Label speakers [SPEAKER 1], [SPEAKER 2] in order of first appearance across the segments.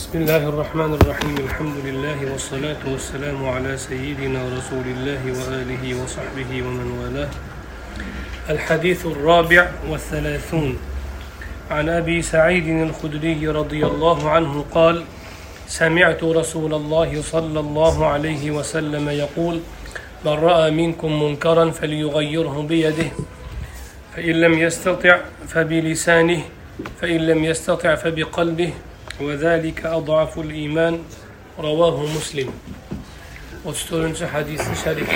[SPEAKER 1] بسم الله الرحمن الرحيم. الحمد لله والصلاة والسلام على سيدنا رسول الله وآله وصحبه ومن والاه. الحديث الرابع والثلاثون. عن أبي سعيد الخدري رضي الله عنه قال سمعت رسول الله صلى الله عليه وسلم يقول من رأى منكم منكرا فليغيره بيده فإن لم يستطع فبلسانه فإن لم يستطع فبقلبه وذلك أضعف الإيمان رواه مسلم. وستورن حديث شريف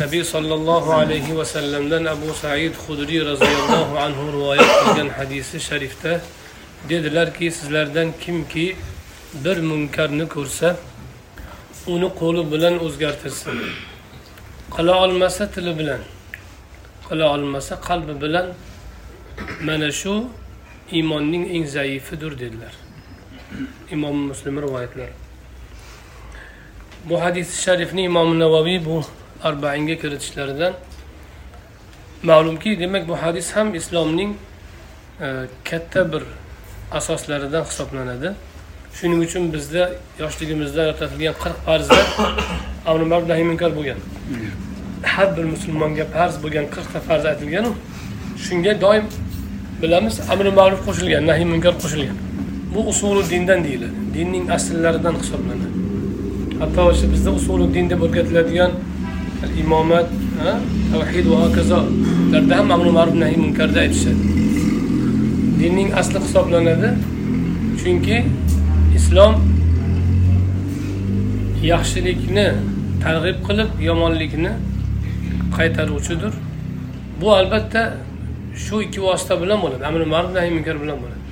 [SPEAKER 1] نبي صلى الله عليه وسلم لن أبو سعيد خدري رضي الله عنه رواية جن حديث شريف ديد لركي سلردن كم كي بر منكر نكرسة ونقول بلن أزغرتس قلع المسة تلبلن قلع المسة قلب بلن من iymonning eng zaifidir dedilar. Imom muslim rivoyatlari. Bu hadis sharifni imom navoiy bu arbainga kiritishlaridan ma'lumki demak bu hadis ham islomning e, katta bir asoslaridan hisoblanadi. Shuning uchun bizda yoshligimizda o'rgatilgan qirq farzda amri ma'ruf nahiy munkar bo'lgan. Har bir musulmonga farz bo'lgan qirqta farz aytilganu shunga doim bilamiz amri ma'ruf qo'shilgan nahiy munkar qo'shilgan. Bu usuli dindan deyiladi. Dinning asllaridan hisoblanadi. Hatto o'sha bizda usuli din deb o'rgatiladigan imomat tavhid va hokazolarda ham amri ma'ruf nahiy munkarda aytishadi. Dinning asli hisoblanadi chunki islom yaxshilikni targ'ib qilib yomonlikni qaytaruvchidir. Bu albatta shu ikki vosita bilan bo'ladi. Amri ma'ruf nahiy munkar bilan bo'ladi.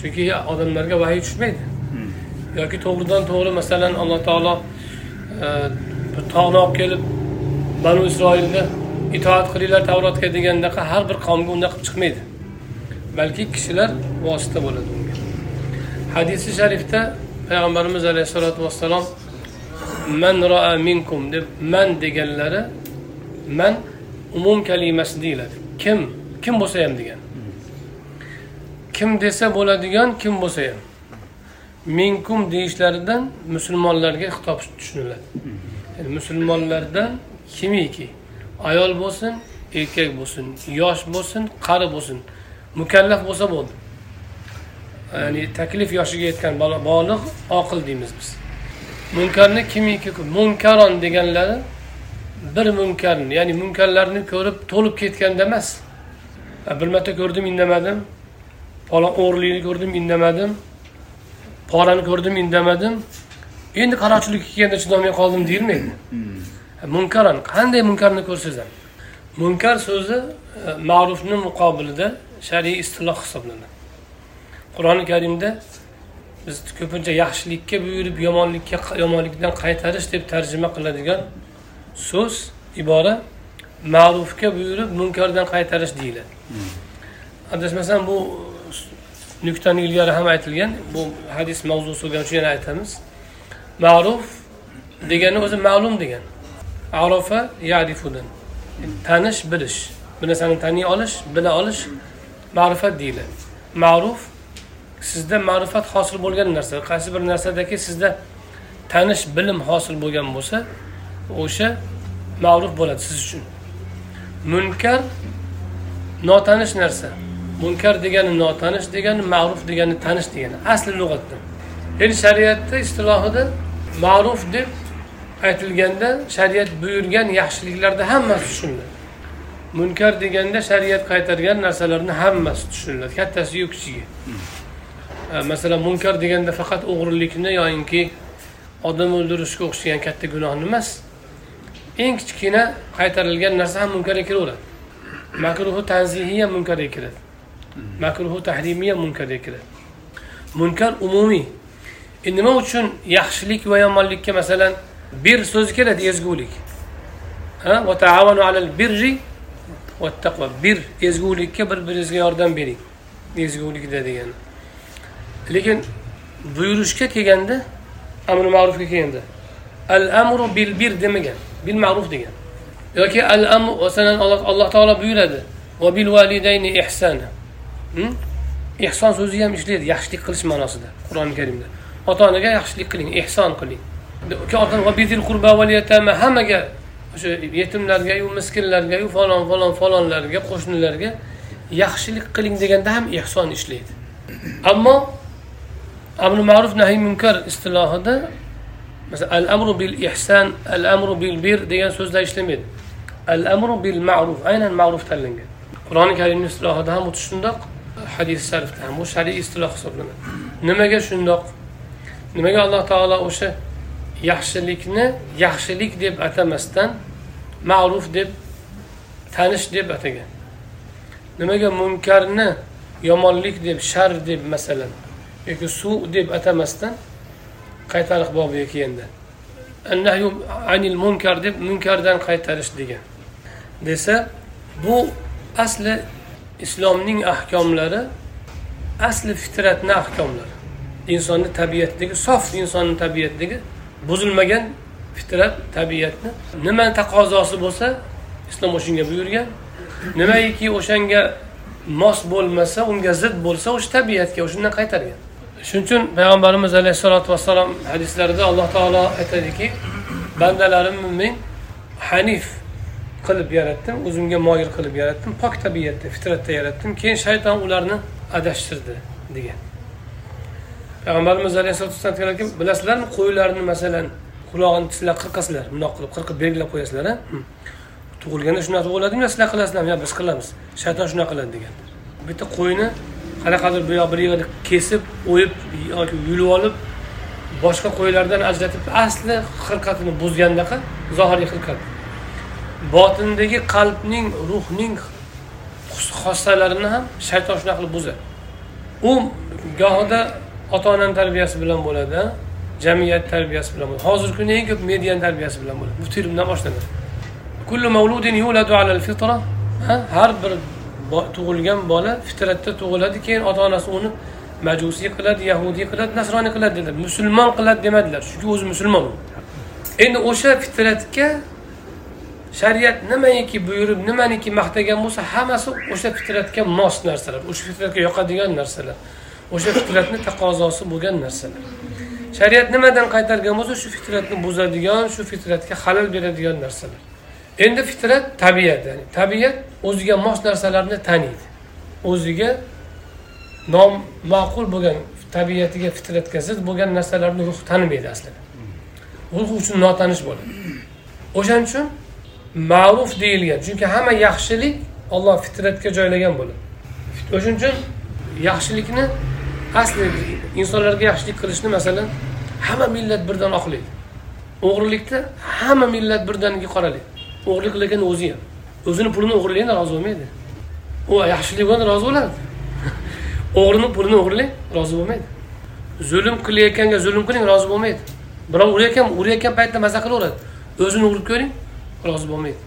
[SPEAKER 1] Chunki odamlarga vahiy tushmaydi. Yoki to'g'ridan to'g'ri masalan alloh taolo bir tog'ni olib kelib banu isroilga itoat qilinglar tavrotga degandaqa har bir qavmga unday qilib chiqmaydi. Balki kishilar vosita bo'ladi unga. Hadisi sharifda payg'ambarimiz alayhissalotu vassalom man roa minkum deb man deganlari man umum kalimasi deyiladi. Kim kim bo'lsa ham degan. Kim desa bo'ladigan kim bo'lsa ham. Minkum deyishlaridan musulmonlarga xitob tushuniladi. Yani musulmonlardan kimiki? Ayol bo'lsin erkak bo'lsin yosh bo'lsin qari bo'lsin. Mukallaf bo'lsa bo'ldi. Ya'ni taklif yoshiga yetgan bolig oqil deymiz biz. Munkarni kimiki munkaron deganlari bir munkarni ya'ni munkarlarni ko'rib to'lib ketganda emas. Bir marta ko'rdim indamadim. Falon o'g'irlikni ko'rdim indamadim. Porani ko'rdim indamadim. Endi qaroqchilikka kelganda chidolmay qoldim deyilmaydi munkaron qanday munkarni ko'rsangiz ham munkar so'zi e, ma'rufni muqobilida shar'iy istiloh hisoblanadi. Qur'oni karimda biz ko'pincha yaxshilikka buyurib yomonlikka yomonlikdan qaytarish deb tarjima qiladigan so'z ibora ma'rufga buyurib munkardan qaytarish deyiladi. Hmm. adashmasam bu nuqtani ilgari ham aytilgan. Bu hadis mavzusi bo'lgani uchun yana aytamiz. Ma'ruf degani o'zi ma'lum degan. Arofa yarifudan. Tanish bilish. Bir narsani taniy olish bila olish ma'rifat deyiladi. Ma'ruf sizda ma'rifat hosil bo'lgan narsa. Qaysi bir narsadagi sizda tanish bilim hosil bo'lgan bo'lsa o'sha ma'ruf bo'ladi siz uchun. Munkar notanish narsa. Munkar degani notanish degani ma'ruf degani tanish degani. Asli lug'atda. Endi shariatda istilohida ma'ruf deb aytilganda shariat buyurgan yaxshiliklarda hammasi tushuniladi. Munkar deganda shariat qaytargan narsalarni hammasi tushuniladi. Kattasiyu kichigi masalan munkar deganda faqat o'g'irlikni yoyinki odam o'ldirishga o'xshagan katta gunohni emas. Eng kichkina qaytarilgan narsa ham munkarga kiraveradi makruhi tanzihiy ham munkarga kiradi makruhi tahrimiy ham munkarga kiradi munkar umumiy e nima uchun yaxshilik va yomonlikka masalan bir so'zi keladi ezgulik? Va taavanu alal birri va taqvo bir ezgulikka bir biringizga yordam bering. Ezgulikda degani lekin buyurishga kelganda amri ma'rufga kelganda al amru bil bir demagan. Bil ma'ruf degan. Yoki al amr masalan alloh taolo buyuradi. Va bil validayni ihsana ehson hmm? so'zi ham ishlaydi yaxshilik qilish ma'nosida qur'oni karimda. Ota onaga yaxshilik qiling ehson qiling. Hammaga o'sha yetimlargayu miskinlargayu falon falon falonlarga qo'shnilarga yaxshilik qiling deganda ham ehson ishlaydi. Ammo amri ma'ruf nahiy munkar istilohida masalan al amru bil ihson al amru bil bir degan so'zlar ishlamaydi. Al amru bil ma'ruf aynan ma'ruf tanlangan qur'oni karimni istilohida ham xuddi shundoq hadis sharifda ham bu shar'iy istiloh hisoblanadi. Nimaga shundoq? Nimaga alloh taolo o'sha yaxshilikni yaxshilik deb atamasdan ma'ruf deb tanish deb atagan? Nimaga munkarni yomonlik deb shar deb masalan yoki suv deb atamasdan qaytariq bobiga kelganda anil munkar deb munkardan qaytarish degan. Desa bu asli islomning ahkomlari asli fitratni ahkomlari. Insonni tabiatidagi sof insonni tabiatidagi buzilmagan fitrat tabiatni. Nimani taqozosi bo'lsa islom o'shanga buyurgan. Nimaiki o'shanga mos bo'lmasa unga zid bo'lsa o'sha tabiatga o'shandan qaytargan. Shuning uchun payg'ambarimiz alayhissalotu vassalom hadislarida alloh taolo aytadiki bandalarimni men hanif qilib yaratdim o'zimga moyil qilib yaratdim pok tabiatda fitratda yaratdim keyin shayton ularni adashtirdi degan. Payg'ambarimiz alayhisalotu vassalom aytganlarki bilasizlarmi qo'ylarni masalan qulog'ini sizlar qirqasizlar bundoq qilib qirqib belgilab qo'yasizlar a tug'ilganda shunaqa tug'iladimi yo sizlar qilasizlarmi yo biz qilamiz shayton shunaqa qiladi degan. Bitta qo'yni qanaqadir bu yoq bir yerda kesib o'yib yoki yulib olib boshqa qo'ylardan ajratib asli xilqatini buzgandaqa zohiriy xilqat botindagi qalbning ruhning xossalarini ham shayton shunaqa qilib buzadi. U gohida ota onani tarbiyasi bilan bo'ladi jamiyat tarbiyasi bilan bo'ladi. Hozirgi kunda eng ko'p mediani tarbiyasi bilan bo'ladi. Bu filmdan boshlanadi. Kullu yuladu fitra har bir tug'ilgan bola fitratda tug'iladi keyin ota onasi uni majusiy qiladi yahudiy qiladi nasroniy qiladi dedilar. Musulmon qiladi demadilar chunki o'zi musulmon u. Endi o'sha fitratga shariat nimaiki buyurib nimaniki maqtagan bo'lsa hammasi o'sha fitratga mos narsalar. O'sha fitratga yoqadigan narsalar. O'sha fitratni taqozosi bo'lgan narsalar. Shariat nimadan qaytargan bo'lsa shu fitratni buzadigan shu fitratga xalal beradigan narsalar. Endi fitrat tabiat ya'ni tabiat o'ziga mos narsalarni taniydi. O'ziga noma'qul bo'lgan tabiatiga fitratga zid bo'lgan narsalarni ruh tanimaydi aslida. Ruh uchun notanish bo'ladi. O'shaning uchun ma'ruf deyilgan chunki hamma yaxshilik olloh fitratga joylagan bo'ladi. O'shaning uchun yaxshilikni asli insonlarga yaxshilik qilishni masalan hamma millat birdan oqlaydi. O'g'rilikda hamma millat birdaniga qoralaydi o'g'irlik qilayotgan o'zi ham. O'zini pulini o'g'irlaganda rozi bo'lmaydi. U yaxshilik bilan rozi bo'ladi. O'g'rini pulini o'g'irlang rozi bo'lmaydi. Zulm qilayotganga zulm qiling rozi bo'lmaydi. Birov urayotgan urayotgan paytda maza qilaveradi. O'zini urib ko'ring rozi bo'lmaydi.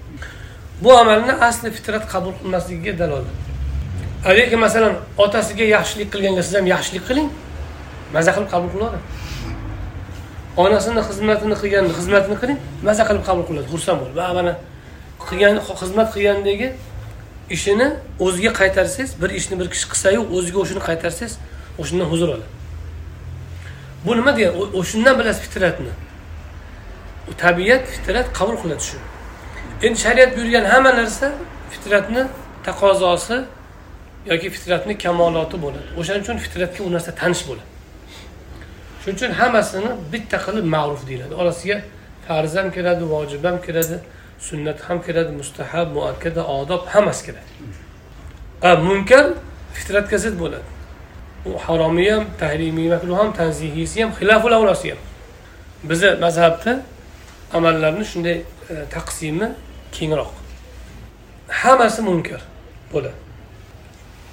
[SPEAKER 1] Bu amalni asli fitrat qabul qilmasligiga dalolat lekin masalan otasiga yaxshilik qilganga siz ham yaxshilik qiling. Maza qilib qabul qilaveradi. Onasini xizmatini qilgan xizmatini qiling maza qilib qabul qiladi. Xursand bo'lib va mana qilgan xizmat qilgandagi ishini o'ziga qaytarsangiz bir ishni bir kishi qilsayu o'ziga o'shani qaytarsangiz o'shandan huzur oladi. Bu nima degani o'shandan bilasiz fitratni. Tabiat fitrat qabul qiladi shuni endi shariat buyurgan hamma narsa fitratni taqozosi yoki fitratni kamoloti bo'ladi. O'shaning uchun fitratga u narsa tanish bo'ladi. Shuning uchun hammasini bitta qilib ma'ruf deyiladi. Orasiga farz ham kiradi vojib ham kiradi sunnat ham kiradi mustahab muakkada odob hammasi kiradi munkar fitratga zid bo'ladi. U haromiy ham tahrimiy makruh ham tanzihiysi ham xilaful avlosi ham. Bizni mazhabda amallarni shunday e, taqsimi kengroq. Hammasi munkar bo'ladi.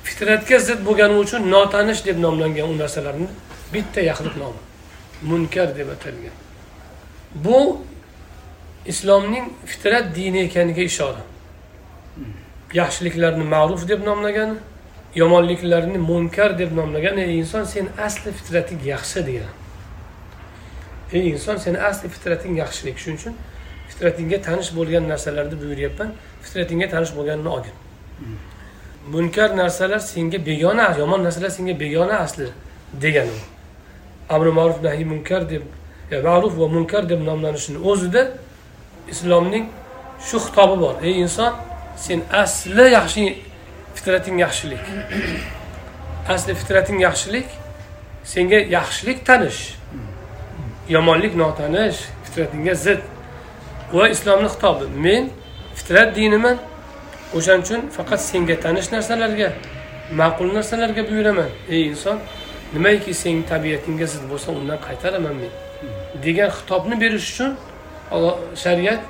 [SPEAKER 1] Fitratga zid bo'lgani uchun notanish deb nomlangan u narsalarni bitta yaxlit nomi munkar deb atalgan. Bu islomning fitrat dini ekaniga ishora. Yaxshiliklarni ma'ruf deb nomlagan yomonliklarni munkar deb nomlagan ey inson sen asli fitrating yaxshi degan. Ey inson seni asli fitrating yaxshilik shuning uchun fitratingga tanish bo'lgan narsalarni buyuryapman fitratingga tanish bo'lganini olgin munkar narsalar senga begona yomon narsalar senga begona asli degani u. Amri ma'ruf nahiy munkar deb ya ma'ruf va munkar deb nomlanishini o'zida islomning shu xitobi bor. Ey inson sen asli yaxshi fitrating yaxshilik. Asli fitrating yaxshilik senga yaxshilik tanish yomonlik notanish fitratingga zid. Va islomni xitobi men fitrat diniman o'shaning uchun faqat senga tanish narsalarga ma'qul narsalarga buyuraman. Ey inson nimaiki sening tabiatingga zid bo'lsa undan qaytaraman men. Degan xitobni berish uchun alloh shariat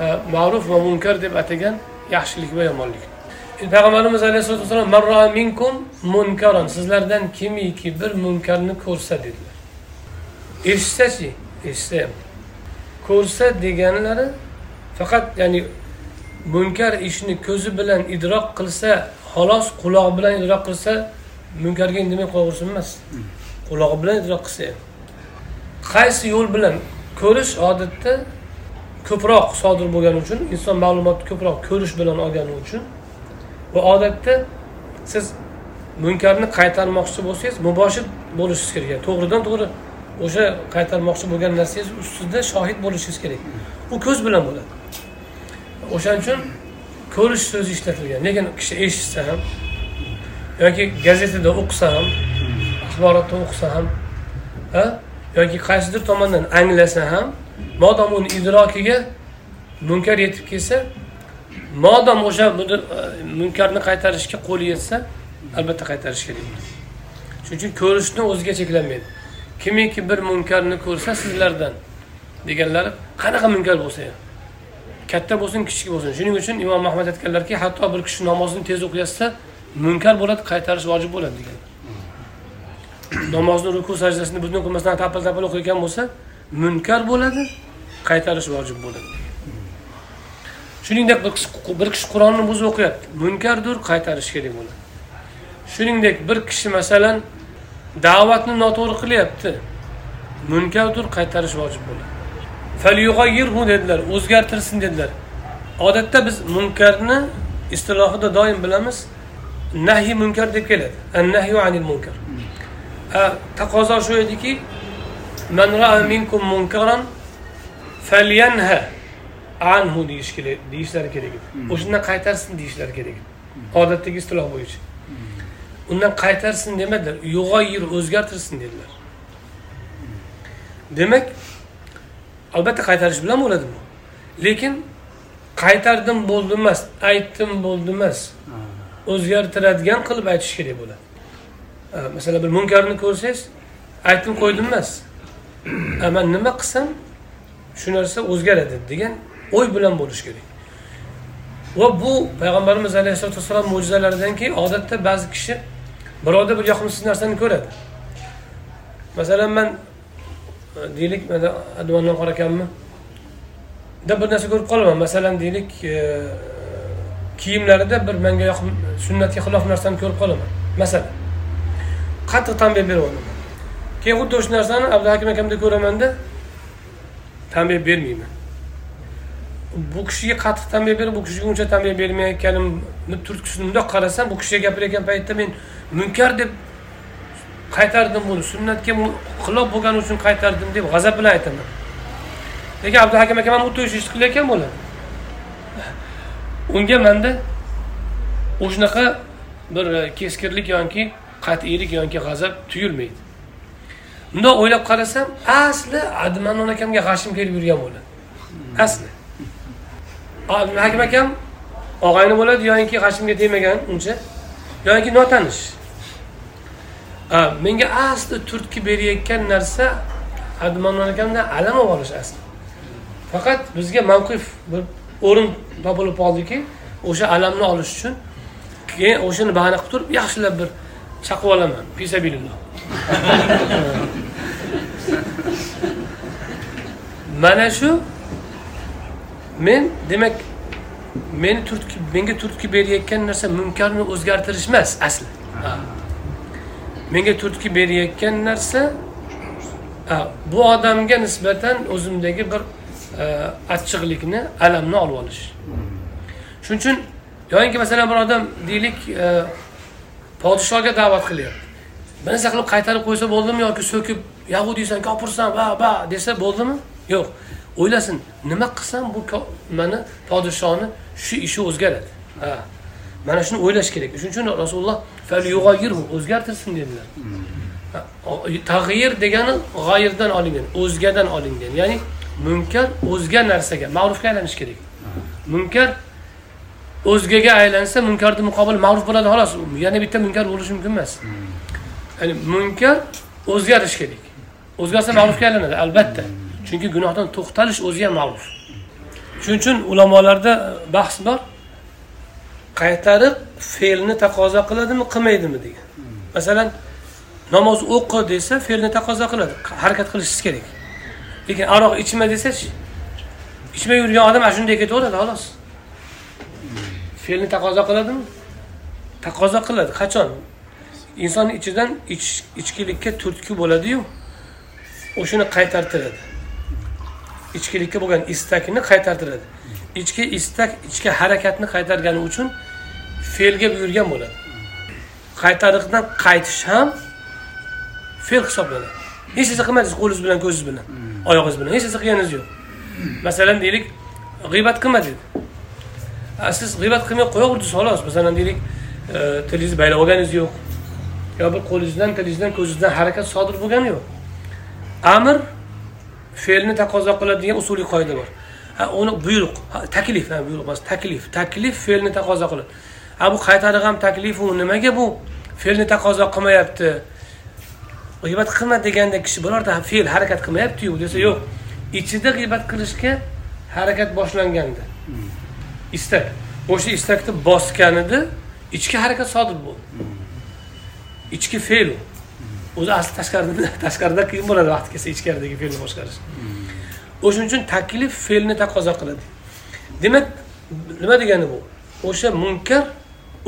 [SPEAKER 1] e, ma'ruf va munkar deb atagan yaxshilik va yomonlik. Payg'ambarimiz alayhisalotu vassalom marra minkum munkaron sizlardan kimiki bir munkarni ko'rsa dedilar. Eshitsachi? Eshitsa ham. Ko'rsa deganlari faqat ya'ni munkar ishni ko'zi bilan idrok qilsa xolos qulog'i bilan idrok qilsa munkarga indamay qolaversin emas. Qulog'i bilan idrok qilsa ham. Qaysi yo'l bilan ko'rish odatda ko'proq sodir bo'lgani uchun inson ma'lumotni ko'proq ko'rish bilan olgani uchun va odatda siz munkarni qaytarmoqchi bo'lsangiz muboshir bo'lishingiz kerak. Yani to'g'ridan to'g'ri o'sha qaytarmoqchi bo'lgan narsangiz ustida shohid bo'lishingiz kerak. U ko'z bilan bo'ladi. O'shaning uchun ko'rish so'zi ishlatilgan. Lekin kishi eshitsa ham yoki gazetada o'qisa ham axborotda o'qisa ham yoki qaysidir tomondan anglasa ham modom uni idrokiga munkar yetib kelsa modom o'sha e, munkarni qaytarishga qo'li yetsa albatta qaytarish kerak shuning uchun ko'rishni o'ziga cheklanmaydi. Kimiki bir munkarni ko'rsa sizlardan deganlari qanaqa munkar bo'lsa ham katta bo'lsin kichik bo'lsin. Shuning uchun imom ahmad aytganlarki hatto bir kishi namozni tez o'qiyotsa munkar bo'ladi qaytarish vojib bo'ladi deganlar namozni ruku sajdasini butun qilmasdan tapil tapil o'qiyotgan bo'lsa munkar bo'ladi qaytarish vojib bo'ladi. Shuningdek bir kishi qur'onni o'zi o'qiyapti. Munkardir qaytarish kerak bo'ladi. Shuningdek bir kishi masalan da'vatni noto'g'ri qilyapti. Munkardir qaytarish vojib bo'ladi. Dedilar o'zgartirsin dedilar. Odatda biz munkarni istilohida doim bilamiz nahiy munkar deb keladi. An nahyu anil munkar. Taqozo shu ediki man ra'a minkum munkaran falyanha anhu deyish kerak deyishlari kerak edi o'shandan qaytarsin deyishlari kerak edi odatdagi istiloh bo'yicha undan qaytarsin demadilar yug'oyir o'zgartirsin dedilar demak albatta qaytarish bilan bo'ladi bu lekin qaytardim bo'ldi emas aytdim bo'ldi emas o'zgartiradigan qilib aytish kerak bo'ladi masalan bir munkarni ko'rsangiz aytdim qo'ydim emas. Man nima qilsam shu narsa o'zgaradi degan o'y bilan bo'lishi kerak. Va bu payg'ambarimiz alayhissalotu vassalom mo'jizalaridanki odatda ba'zi kishi birovda bir yoqimsiz narsani ko'radi. Masalan man e, deylik mana advondan qora ekanmi? Deb bir narsa ko'rib qolaman. Masalan deylik e, kiyimlarida bir menga yoqim sunnatga xilof narsani ko'rib qolaman. Masalan. Qattiq tanbeh beryapman keyin xuddi o'sha narsani abduhakim akamda ko'ramanda tanbeh bermayman. Bu kishiga qattiq tanbeh berib bu kishiga uncha tanbeh bermayotganimni turtkisini mundoq qarasam bu kishiga gapirayotgan paytda men munkar deb qaytardim buni sunnatga xilof bo'lgani uchun qaytardim deb g'azab bilan aytaman. Lekin abduhakim akam ham xuddi o'sha ishni qilayotgan bo'ladi. Unga manda o'shanaqa bir e, keskirlik yoki qat'iylik yoki g'azab tuyulmaydi. Bundoq o'ylab qarasam asli admanon akamga g'ashim kelib yurgan bo'ladi. Asli. Hakim akam og'ayni bo'ladi yoinki g'ashimga tegmagan uncha yoki notanish. Menga asli turtki berayotgan narsa admanon akamdan alam olib olish asli. Faqat bizga mavqif bir o'rin topilib qoldiki o'sha alamni olish uchun. Keyin o'shani bahana qilib turib yaxshilab bir chaqib olaman fisabililloh mana shu men demak meni turtki menga turtki berayotgan narsa munkarni o'zgartirish emas asli. Menga turtki berayotgan narsa bu odamga nisbatan o'zimdagi bir e, achchiqlikni alamni olib olish. Shuning uchun yoyinki masalan bir odam deylik e, podshohga podshoga da'vat qilyapti. Bir narsa qilib qaytarib qo'ysa bo'ldimi yoki so'kib yahudiysan kopirsan va va desa bo'ldimi? Yo'q. O'ylasin nima qilsam bu mani podshoni shu ishi o'zgaradi. Ha. Mana shuni o'ylash kerak. Shuning uchun rasululloh o'zgartirsin dedilar. Tag'yir degani g'oyirdan olingan o'zgadan olingan. Ya'ni munkar o'zga narsaga ma'rufga aylanishi kerak. Munkar o'zgaga aylansa munkarni muqobil ma'ruf bo'ladi xolos. Yana bitta munkar bo'lishi mumkin emas. Ya'ni munkar o'zgarish kerak. O'zgarsa ma'rufga aylanadi albatta. Chunki gunohdan to'xtalish o'zi ham ma'ruf. Shuning uchun ulamolarda bahs bor. Qaytariq fe'lni taqozo qiladimi qilmaydimi degan. Masalan namoz o'qi desa fe'lni taqozo qiladi harakat qilishingiz kerak. Lekin aroq ichma desachi ichmay yurgan odam ana shunday ketaveradi xolos fe'lni taqozo qiladimi? Taqozo qiladi. Qachon? Inson ichidan ich- ichkilikka turtki bo'ladiyu o'shani qaytartiradi. Ichkilikka bo'lgan istakni qaytartiradi. Ichki istak ichki harakatni qaytargani uchun fe'lga buyurgan bo'ladi. Qaytariqdan qaytish ham fe'l hisoblanadi. Hech narsa qilmadingiz qo'lingiz bilan ko'zingiz bilan oyog'ingiz bilan. Hech narsa qilganingiz yo'q. Masalan deylik g'iybat qilma dedi siz g'iybat qilmay qo'yaverdingiz xolos. Masalan deylik e, tilingizni baylab olganingiz yo'q. Yo bir qo'lingizdan tilingizdan ko'zingizdan harakat sodir bo'lgani yo'q. Amr fe'lni taqozo qiladigan usuliy qoida bor. Uni buyruq taklif buyruq emas taklif. Taklif fe'lni taqozo qiladi. A bu qaytariq ham taklifu nimaga bu fe'lni taqozo qilmayapti? G'iybat qilma deganda kishi birorta fe'l harakat qilmayaptiyu desa yo'q. Ichida g'iybat qilishga harakat boshlanganda hmm. Istak. O'sha istakni bosganida ichki harakat sodir bo'ldi. Ichki fe'l. U o'zi asli tashqarida tashqarida qiyin bo'ladi vaqti kelsa ichkaridagi fe'lni boshqarish. O'shaning uchun taklif fe'lni taqozo qiladi. Demak nima degani bu? O'sha munkar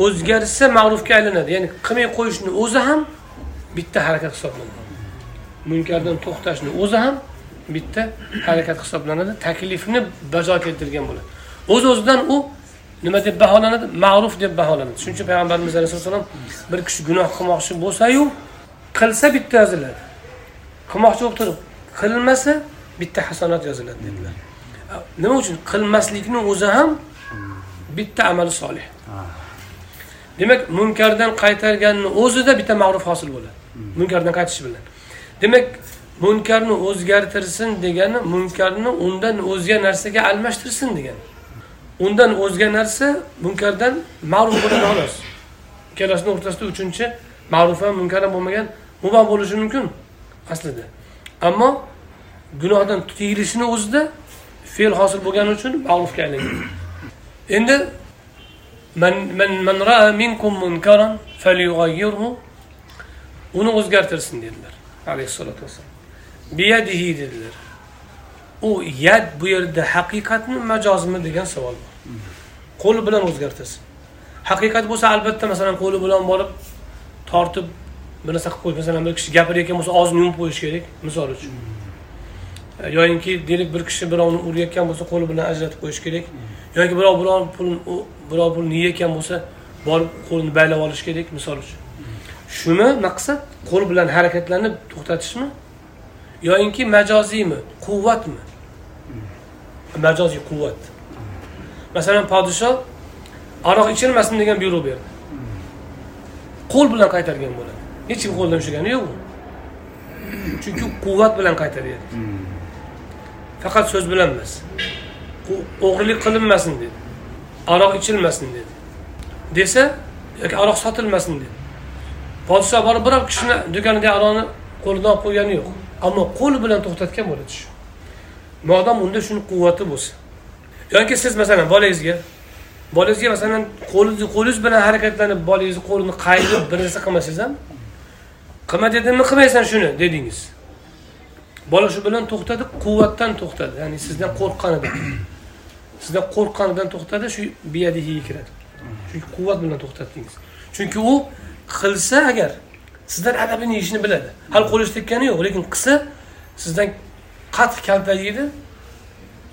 [SPEAKER 1] o'zgarsa ma'rufga aylanadi. Ya'ni qilmay qo'yishni o'zi ham bitta harakat hisoblanadi. Munkardan to'xtashni o'zi ham bitta harakat hisoblanadi. Taklifni bajo keltirgan bo'ladi. O'z o'zidan u nima deb baholanadi? Ma'ruf deb baholanadi. Shuning uchun payg'ambarimiz alayhissalom bir kishi gunoh qilmoqchi bo'lsayu qilsa bitta yoziladi. Qilmoqchi bo'lib turib qilmasa bitta hasanat yoziladi dedilar. Nima uchun? Qilmaslikni o'zi ham bitta amali solih. Demak munkardan qaytarganni o'zida bitta ma'ruf hosil bo'ladi. Munkardan qaytish bilan. Demak munkarni o'zgartirsin degani munkarni undan o'zga narsaga almashtirsin degani. Undan o'zga narsa munkardan ma'ruf bo'ladi xolos. Ikkalasini o'rtasida uchinchi ma'ruf ham munkar ham bo'lmagan muboh bo'lishi mumkin aslida. Ammo gunohdan tiyilishini o'zida fe'l hosil bo'lgani uchun ma'rufga aylangan. Endi man man man ra'a minkum munkaran falyughayyirhu uni o'zgartirsin dedilar alayhissalotu vassalom. Biyadihi dedilar. U yad bu yerda haqiqatmi majozmi? degan savol bor. Qo'li bilan o'zgartirsin. Haqiqat bo'lsa albatta masalan qo'li bilan borib tortib bir narsa qilib qo'yish masalan bir kishi gapirayotgan bo'lsa og'zini yumib qo'yish kerak misol uchun. Yoyinki deylik bir kishi birovni urayotgan bo'lsa qo'li bilan ajratib qo'yish kerak. Yoki birov birov pulni u- birov pulni yeyotgan bo'lsa borib qo'lini baylab olish kerak misol uchun. Shuni maqsad qo'l bilan harakatlanib to'xtatishmi? Yoyinki majoziymi quvvatmi? Majoziy quvvat masalan podshoh aroq ichilmasin degan buyruq berdi. Qo'l bilan qaytargan bo'ladi. Hech kim qo'ldan ushlagani yo'q u. Chunki quvvat bilan qaytaryapti. Faqat so'z bilan emas. O'g'rilik qilinmasin dedi. Aroq ichilmasin dedi. Desa yoki aroq sotilmasin dedi. Podshoh borib biror kishini do'konidagi aroqni qo'lidan olib qo'ygani yo'q. Ammo qo'l bilan to'xtatgan bo'ladi shu. Modam unda shuni quvvati bo'lsa. Yoki siz masalan bolangizga bolangizga masalan qo'lingizni qo'lingiz bilan harakatlanib bolangizni qo'lini qayirib bir narsa qilmasangiz ham qilma dedimmi qilmaysan shuni dedingiz. Bola shu bilan to'xtadi quvvatdan to'xtadi. Ya'ni sizdan qo'rqqanidan sizdan qo'rqqanidan to'xtadi shu biyadihiga kiradi. Chunki quvvat bilan to'xtatdingiz chunki u qilsa agar sizdan adabini yeyishni biladi. Hali qo'lingiz tekkani yo'q lekin qilsa sizdan qattiq kaltak yeydi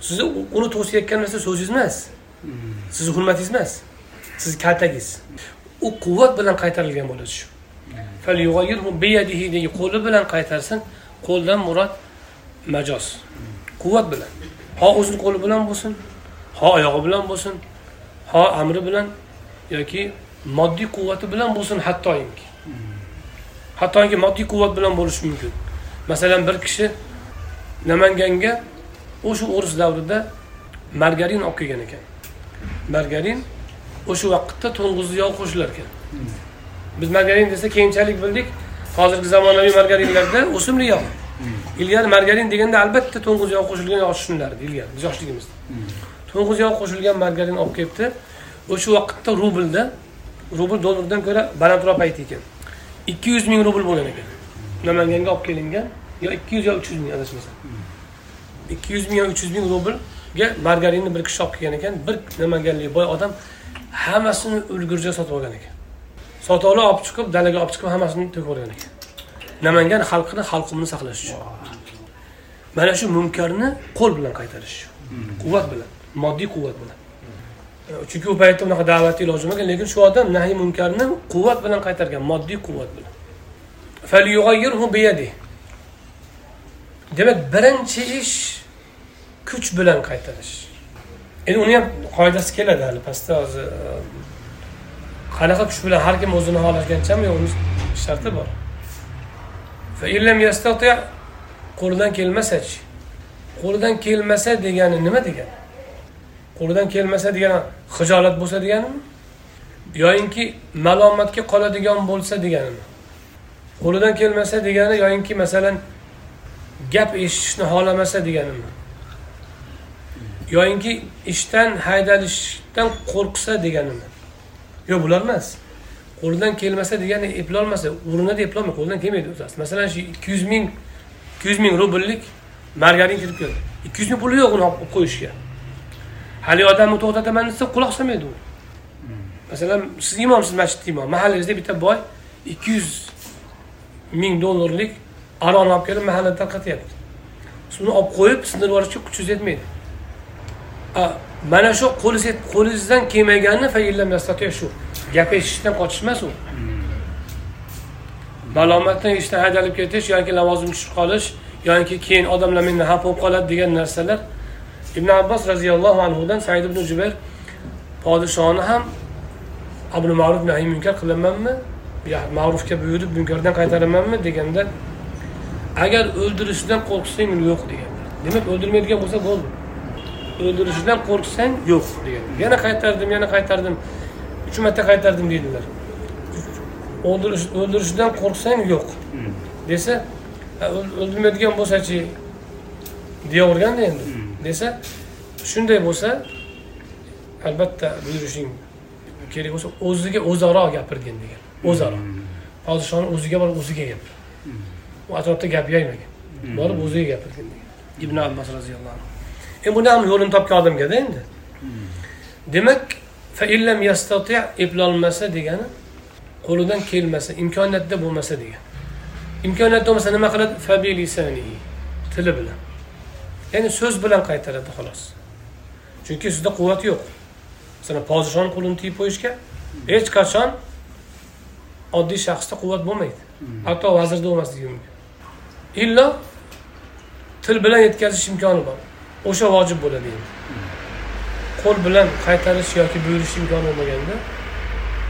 [SPEAKER 1] sizni uni to'sayotgan narsa so'zingiz emas. Sizni hurmatingiz emas. Sizni kaltangiz u quvvat bilan qaytarilgan bo'ladi shu. Qo'li bilan qaytarsin qo'ldan murod majoz. Quvvat bilan. Ho o'zini qo'li bilan bo'lsin ho oyog'i bilan bo'lsin ho amri bilan yoki moddiy quvvati bilan bo'lsin hattoki hattoki moddiy quvvat bilan bo'lishi mumkin. Masalan bir kishi namanganga o'sha o'ris davrida margarin olib kelgan ekan. Margarin o'sha vaqtda to'ng'iz yog' qo'shilar ekan. Biz margarin desa keyinchalik bildik hozirgi zamonaviy margarinlarda o'simlik yog' ilgari margarin deganda albatta to'ng'iz yog' qo'shilgan yog' tushunilardi ilgari biz yoshligimizda. To'ng'iz yog' qo'shilgan margarin olib kelibdi. O'sha vaqtda rublda rubl dollardan ko'ra balandroq payti ekan. Ikki yuz ming rubl bo'lgan ekan. Namanganga olib kelingan yo ikki yuz yo uch yuz ming adashmasam. ikki yuz ming yo uch yuz ming rublga margarinni bir kishi olib kelgan ekan. Bir nimaganlik boy odam hammasini ulgurja sotib olgan ekan. Sotib olib olib chiqib dalaga olib chiqib hammasini to'kib yuborgan ekan. Namangan xalqini xalqimni saqlash uchun. Mana shu munkarni qo'l bilan qaytarish. Quvvat bilan moddiy quvvat bilan. Chunki u paytda unaqa da'vat iloji bo'lmagan lekin shu odam nahiy munkarni quvvat bilan qaytargan moddiy quvvat bilan. demak birinchi ish kuch bilan qaytarish. Endi uni ham qoidasi keladi hali pastda hozir um, qanaqa kuch bilan har kim o'zini xohlaganchami yo uni sharti bor. Qo'lidan kelmasachi qo'lidan kelmasa degani nima degani? Qo'lidan kelmasa degani hijolat bo'lsa deganimi? Yoyinki malomatga qoladigan bo'lsa deganimi? Qo'lidan kelmasa degani yoyinki masalan gap eshitishni xohlamasa deganim yoyinki ishdan haydalishdan qo'rqsa deganimi yo'q bular emas. Qo'lidan kelmasa degani eplolmasa urinadi eplolmaydi qo'lidan kelmaydi o'zasi. Masalan shu ikki yuz ming ikki yuz ming rubllik margarin kirib keldi ikki yuz ming puli yo'q uni olib qo'yishga. Haligi odamni to'xtataman desa quloq solmaydi u. Masalan siz imomsiz masjidda imom mahallangizda bitta boy ikki yuz ming dollarlik aronni olib kelib mahallada tarqatyapti. Siz uni olib qo'yib sindirib yuborishga kuchingiz yetmaydi. Mana shu qo'lingizdan kelmagani shu. Gap eshitishdan qochish emas u. Malomatdan ishdan haydalib ketish yoki lavozim tushib qolish yoki keyin odamlar mendan xafa bo'lib qoladi degan narsalar. Ibn abbos roziyallohu anhudan said ibn jubayr podishoni ham abul ma'ruf nahiy munkar qilamanmi? Ma'rufga buyurib munkardan qaytaramanmi? deganda agar o'ldirishdan qo'rqsang yo'q deganlar. Demak o'ldirmaydigan bo'lsa bo'ldi. O'ldirishidan qo'rqsang yo'q degan yana qaytardim yana qaytardim uch marta qaytardim deydilar. O'ldirish o'ldirishidan qo'rqsang yo'q desa o'ldirmaydigan bo'lsachi deyaverganda endi. desa shunday bo'lsa albatta buyurishing kerak bo'lsa o'ziga o'zaro gapirgin degan. O'zaro. Podshoni o'ziga borib o'ziga gapir. Atrofda gap yoymagan borib o'ziga gapirgin degan. Ibn abbos roziyallohu anhu. E buni ham yo'lini topgan odamgada endi. Demak eplolmasa degani qo'lidan kelmasa imkoniyatda bo'lmasa degan. Imkoniyatda bo'lmasa nima qiladi? Tili bilan. Ya'ni so'z bilan qaytaradi xolos. Chunki sizda quvvat yo'q. Masalan podshoni qo'lini tiyib qo'yishga hech qachon oddiy shaxsda quvvat bo'lmaydi. Hatto vazirda bo'lmasligi mumkin illo til bilan yetkazish imkoni bor. O'sha vojib bo'ladi endi. Qo'l bilan qaytarish yoki buyurish imkoni bo'lmaganda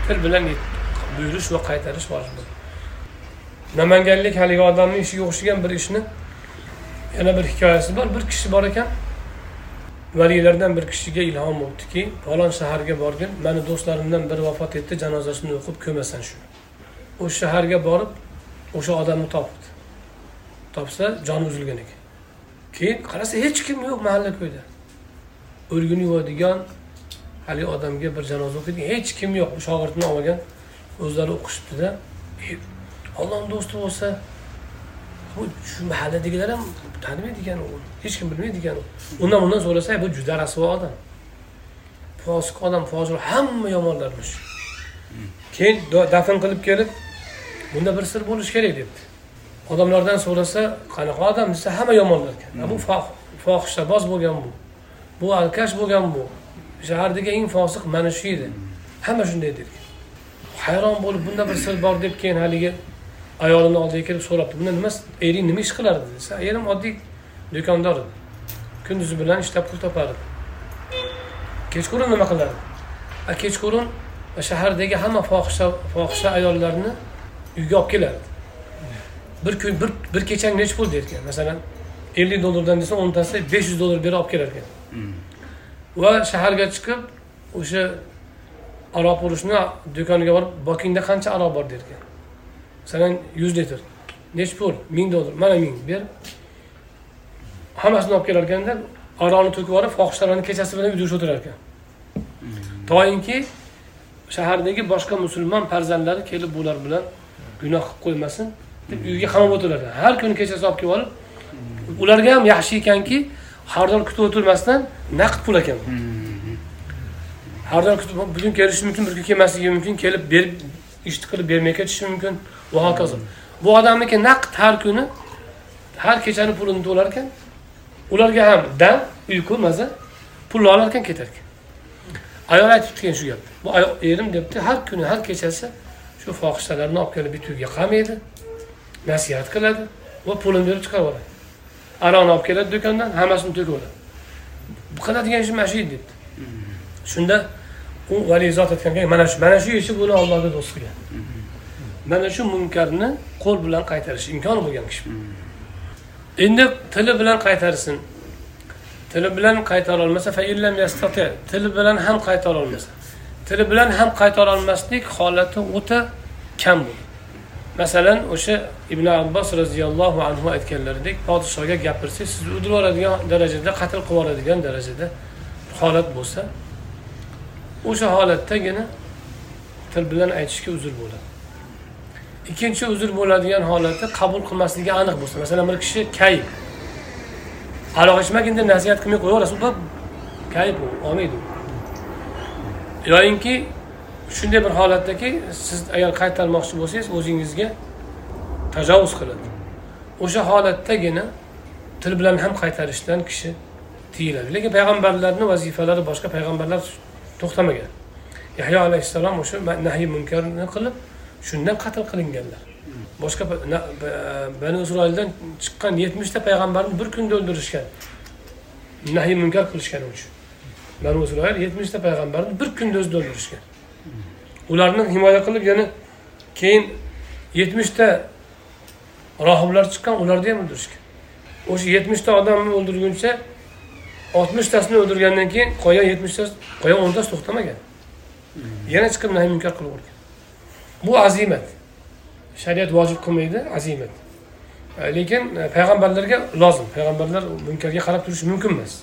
[SPEAKER 1] til bilan buyurish va qaytarish vojib bo'ladi. Namanganlik haligi odamni ishiga o'xshagan bir ishni yana bir hikoyasi bor. Bir kishi bor ekan. Valiylardan bir kishiga ilhom bo'libdiki falon shaharga borgin mani do'stlarimdan biri vafot etdi janozasini o'qib ko'masan shu o'sha shaharga borib o'sha odamni topibdi topsa joni uzilgan ekan. Keyin qarasa hech kim yo'q mahalla ko'yda. O'lguni yuvadigan haligi odamga bir janoza o'qiydigan hech kim yo'q. Shogirdni olgan o'zlari o'qishibdida. E, Ollohni do'sti bo'lsa bu shu mahalladagilar ham tanimaydi ekan u hech kim bilmaydi ekan undan bundan so'rasa bu juda rasvo odam. Fosiq odam fojir hamma yomonlarmish. Keyin dafn qilib kelib bunda bir sir bo'lishi kerak debdi. Odamlardan so'rasa qanaqa odam desa hamma yomonlar ekan. Bu fohishaboz bo'lgan bu. Bu alkash bo'lgan bu. Shahardagi eng fosiq mana shu edi. Hamma shunday derkan hayron bo'lib bunda bir sir bor deb keyin haligi ayolini oldiga kelib so'rabdi. Bunda nima ering nima ish qilardi desa erim oddiy do'kondor edi. Kunduzi bilan ishlab pul topardi kechqurun nima qilardi a kechqurun shahardagi hamma fohisha fohisha ayollarni uyga olib kelardi bir kun bir bir kechang nechi pul derkan. Masalan ellik dollardan desa o'ntasi besh yuz dollar berib olib kelar ekan va shaharga chiqib o'sha aroq urishni do'koniga borib bokingda qancha aroq bor derkan. Masalan yuz litr. Nechi pul? Ming dollar. Mana ming. Ber. Hammasini olib kelar ekanda aroqni to'kib yuborib fohishalarni kechasi bilan uyda o'tirar ekan toinki shahardagi boshqa musulmon farzandlari kelib bular bilan gunoh qilib qo'ymasin deb uyga qamab o'tirar ekan har kuni kechasi olib kelib olib ularga ham yaxshi ekanki har doim kutib o'tirmasdan naqd pul ekan. Har doim kutib bugun kelishi mumkin bir kun kelmasligi mumkin kelib berib ishni qilib bermay ketishi mumkin. Va hokazo. Bu odamniki naqd har kuni har kechani pulini to'lar ekan ularga ham dam uyqu maza pulni olar ekan ketar ekan ayol aytibdi keyin shu gapni bu ayol erim debdi har kuni har kechasi shu fohishalarni olib kelib bitta uyga qamaydi nasihat qiladi va pulini berib chiqarib yuboradi aroqni olib keladi do'kondan hammasini to'kib yuboradi qiladigan ishi mana shu edi debdi. Shunda u valiy zot aytganki mana shu mana shu ishi buni ollohga do'st qilgan mana shu munkarni qo'l bilan qaytarish imkoni bo'lgan kishi. Endi tili bilan qaytarsin. Tili bilan qaytara olmasa tili bilan ham qaytara olmasa tili bilan ham qaytara olmaslik holati o'ta kam bo'ldi masalan o'sha ibn abbos roziyallohu anhu aytganlaridek podshohga gapirsangiz sizni o'ldirib yuboradigan darajada qatl qilib yuboradigan darajada holat bo'lsa o'sha holatdagina til bilan aytishga uzr bo'ladi. Ikkinchi uzr bo'ladigan holati qabul qilmasligi aniq bo'lsa masalan bir kishi kayib aroq ichmagin nasihat qilmay qo'yaverasiz u kayib u olmaydi u. Yoyinki shunday bir holatdaki siz agar qaytarmoqchi bo'lsangiz o'zingizga tajovuz qiladi o'sha holatdagina til bilan ham qaytarishdan kishi tiyiladi. Lekin payg'ambarlarni vazifalari boshqa payg'ambarlar to'xtamagan. Yahyo alayhissalom o'sha nahiy munkarni qilib shundan qatl qilinganlar. Boshqa bani isroildan chiqqan yetmishta payg'ambarni bir kunda o'ldirishgan nahiy munkar qilishgani uchun bani isroil yetmishta payg'ambarni bir kunda o'zida o'ldirishgan. Ularni himoya qilib yana keyin yetmishta rohiblar chiqqan ularni ham o'ldirishgan. O'sha yetmishta odamni o'ldirguncha oltmishtasini o'ldirgandan keyin qolgan yetmishtasi qolgan o'ntasi to'xtamagan. Yana chiqib nahiy munkar qilavergan bu azimat. Shariat vojib qilmaydi azimat. Lekin payg'ambarlarga lozim. Payg'ambarlar munkarga qarab turishi mumkin emas.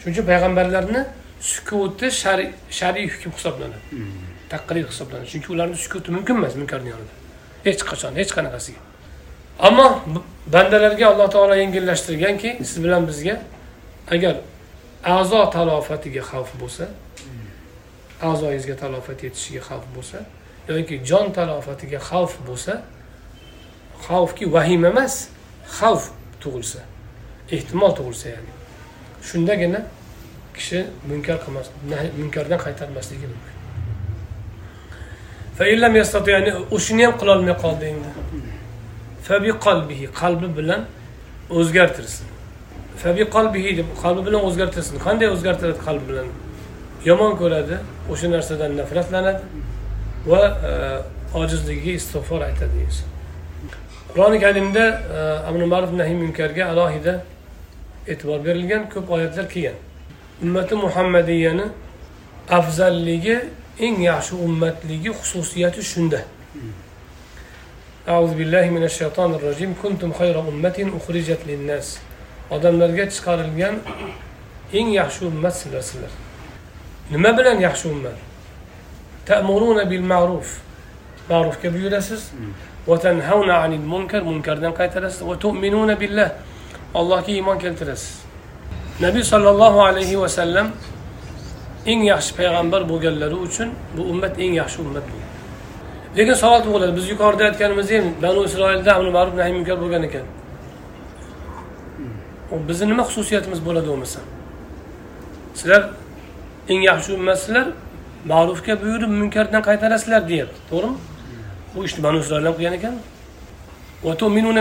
[SPEAKER 1] Shuning uchun payg'ambarlarni sukuti shar'iy hukm hisoblanadi taqrir hisoblanadi chunki ularni sukuti mumkin emas munkarni yonida hech qachon hech qanaqasiga ammo bandalarga alloh taolo yengillashtirganki siz bilan bizga agar a'zo talofatiga xavf bo'lsa a'zoyingizga talofat yetishiga xavf bo'lsa yoki jon talofatiga xavf bo'lsa xavfki vahima emas xavf tug'ilsa ehtimol tug'ilsa ya'ni. Shundagina kishi munkar qilmas munkardan qaytarmasligi mumkin ya'ni o'shini ham qilolmay qoldi endi fabi qalbihi qalbi bilan o'zgartirsin fabi qalbihi deb qalbi bilan o'zgartirsin qanday o'zgartiradi qalbi bilan yomon ko'radi o'sha narsadan nafratlanadi va ojizligiga istig'for aytadi inson qur'oni karimda amri ma'ruf nahiy munkarga alohida e'tibor berilgan ko'p oyatlar kelgan ummati muhammadiyani afzalligi eng yaxshi ummatligi xususiyati الشندة أعوذ بالله من الشيطان الرجيم كنتم خير أمة أخرجت للناس أدم نرجع شكار الجن إن يحشو ما سلر سلر نما بلن يحشو ما تأمرون بالمعروف معروف كبيرسس وتنهون عن المنكر منكر دم قيترس وتؤمنون بالله الله كي إيمان كنترس نبي صلى الله عليه وسلم eng yaxshi payg'ambar bo'lganlari uchun bu ummat eng yaxshi ummat bo'lgan lekin savol tug'iladi biz yuqorida aytganimizdek banu isroilda amri ma'ruf nahiy munkar bo'lgan ekan. Bizni nima xususiyatimiz bo'ladi bo'lmasa? Sizlar eng yaxshi ummatsizlar ma'rufga buyurib munkardan qaytarasizlar deyapti to'g'rimi? Bu ishni banu isroil ham qilgan ekan.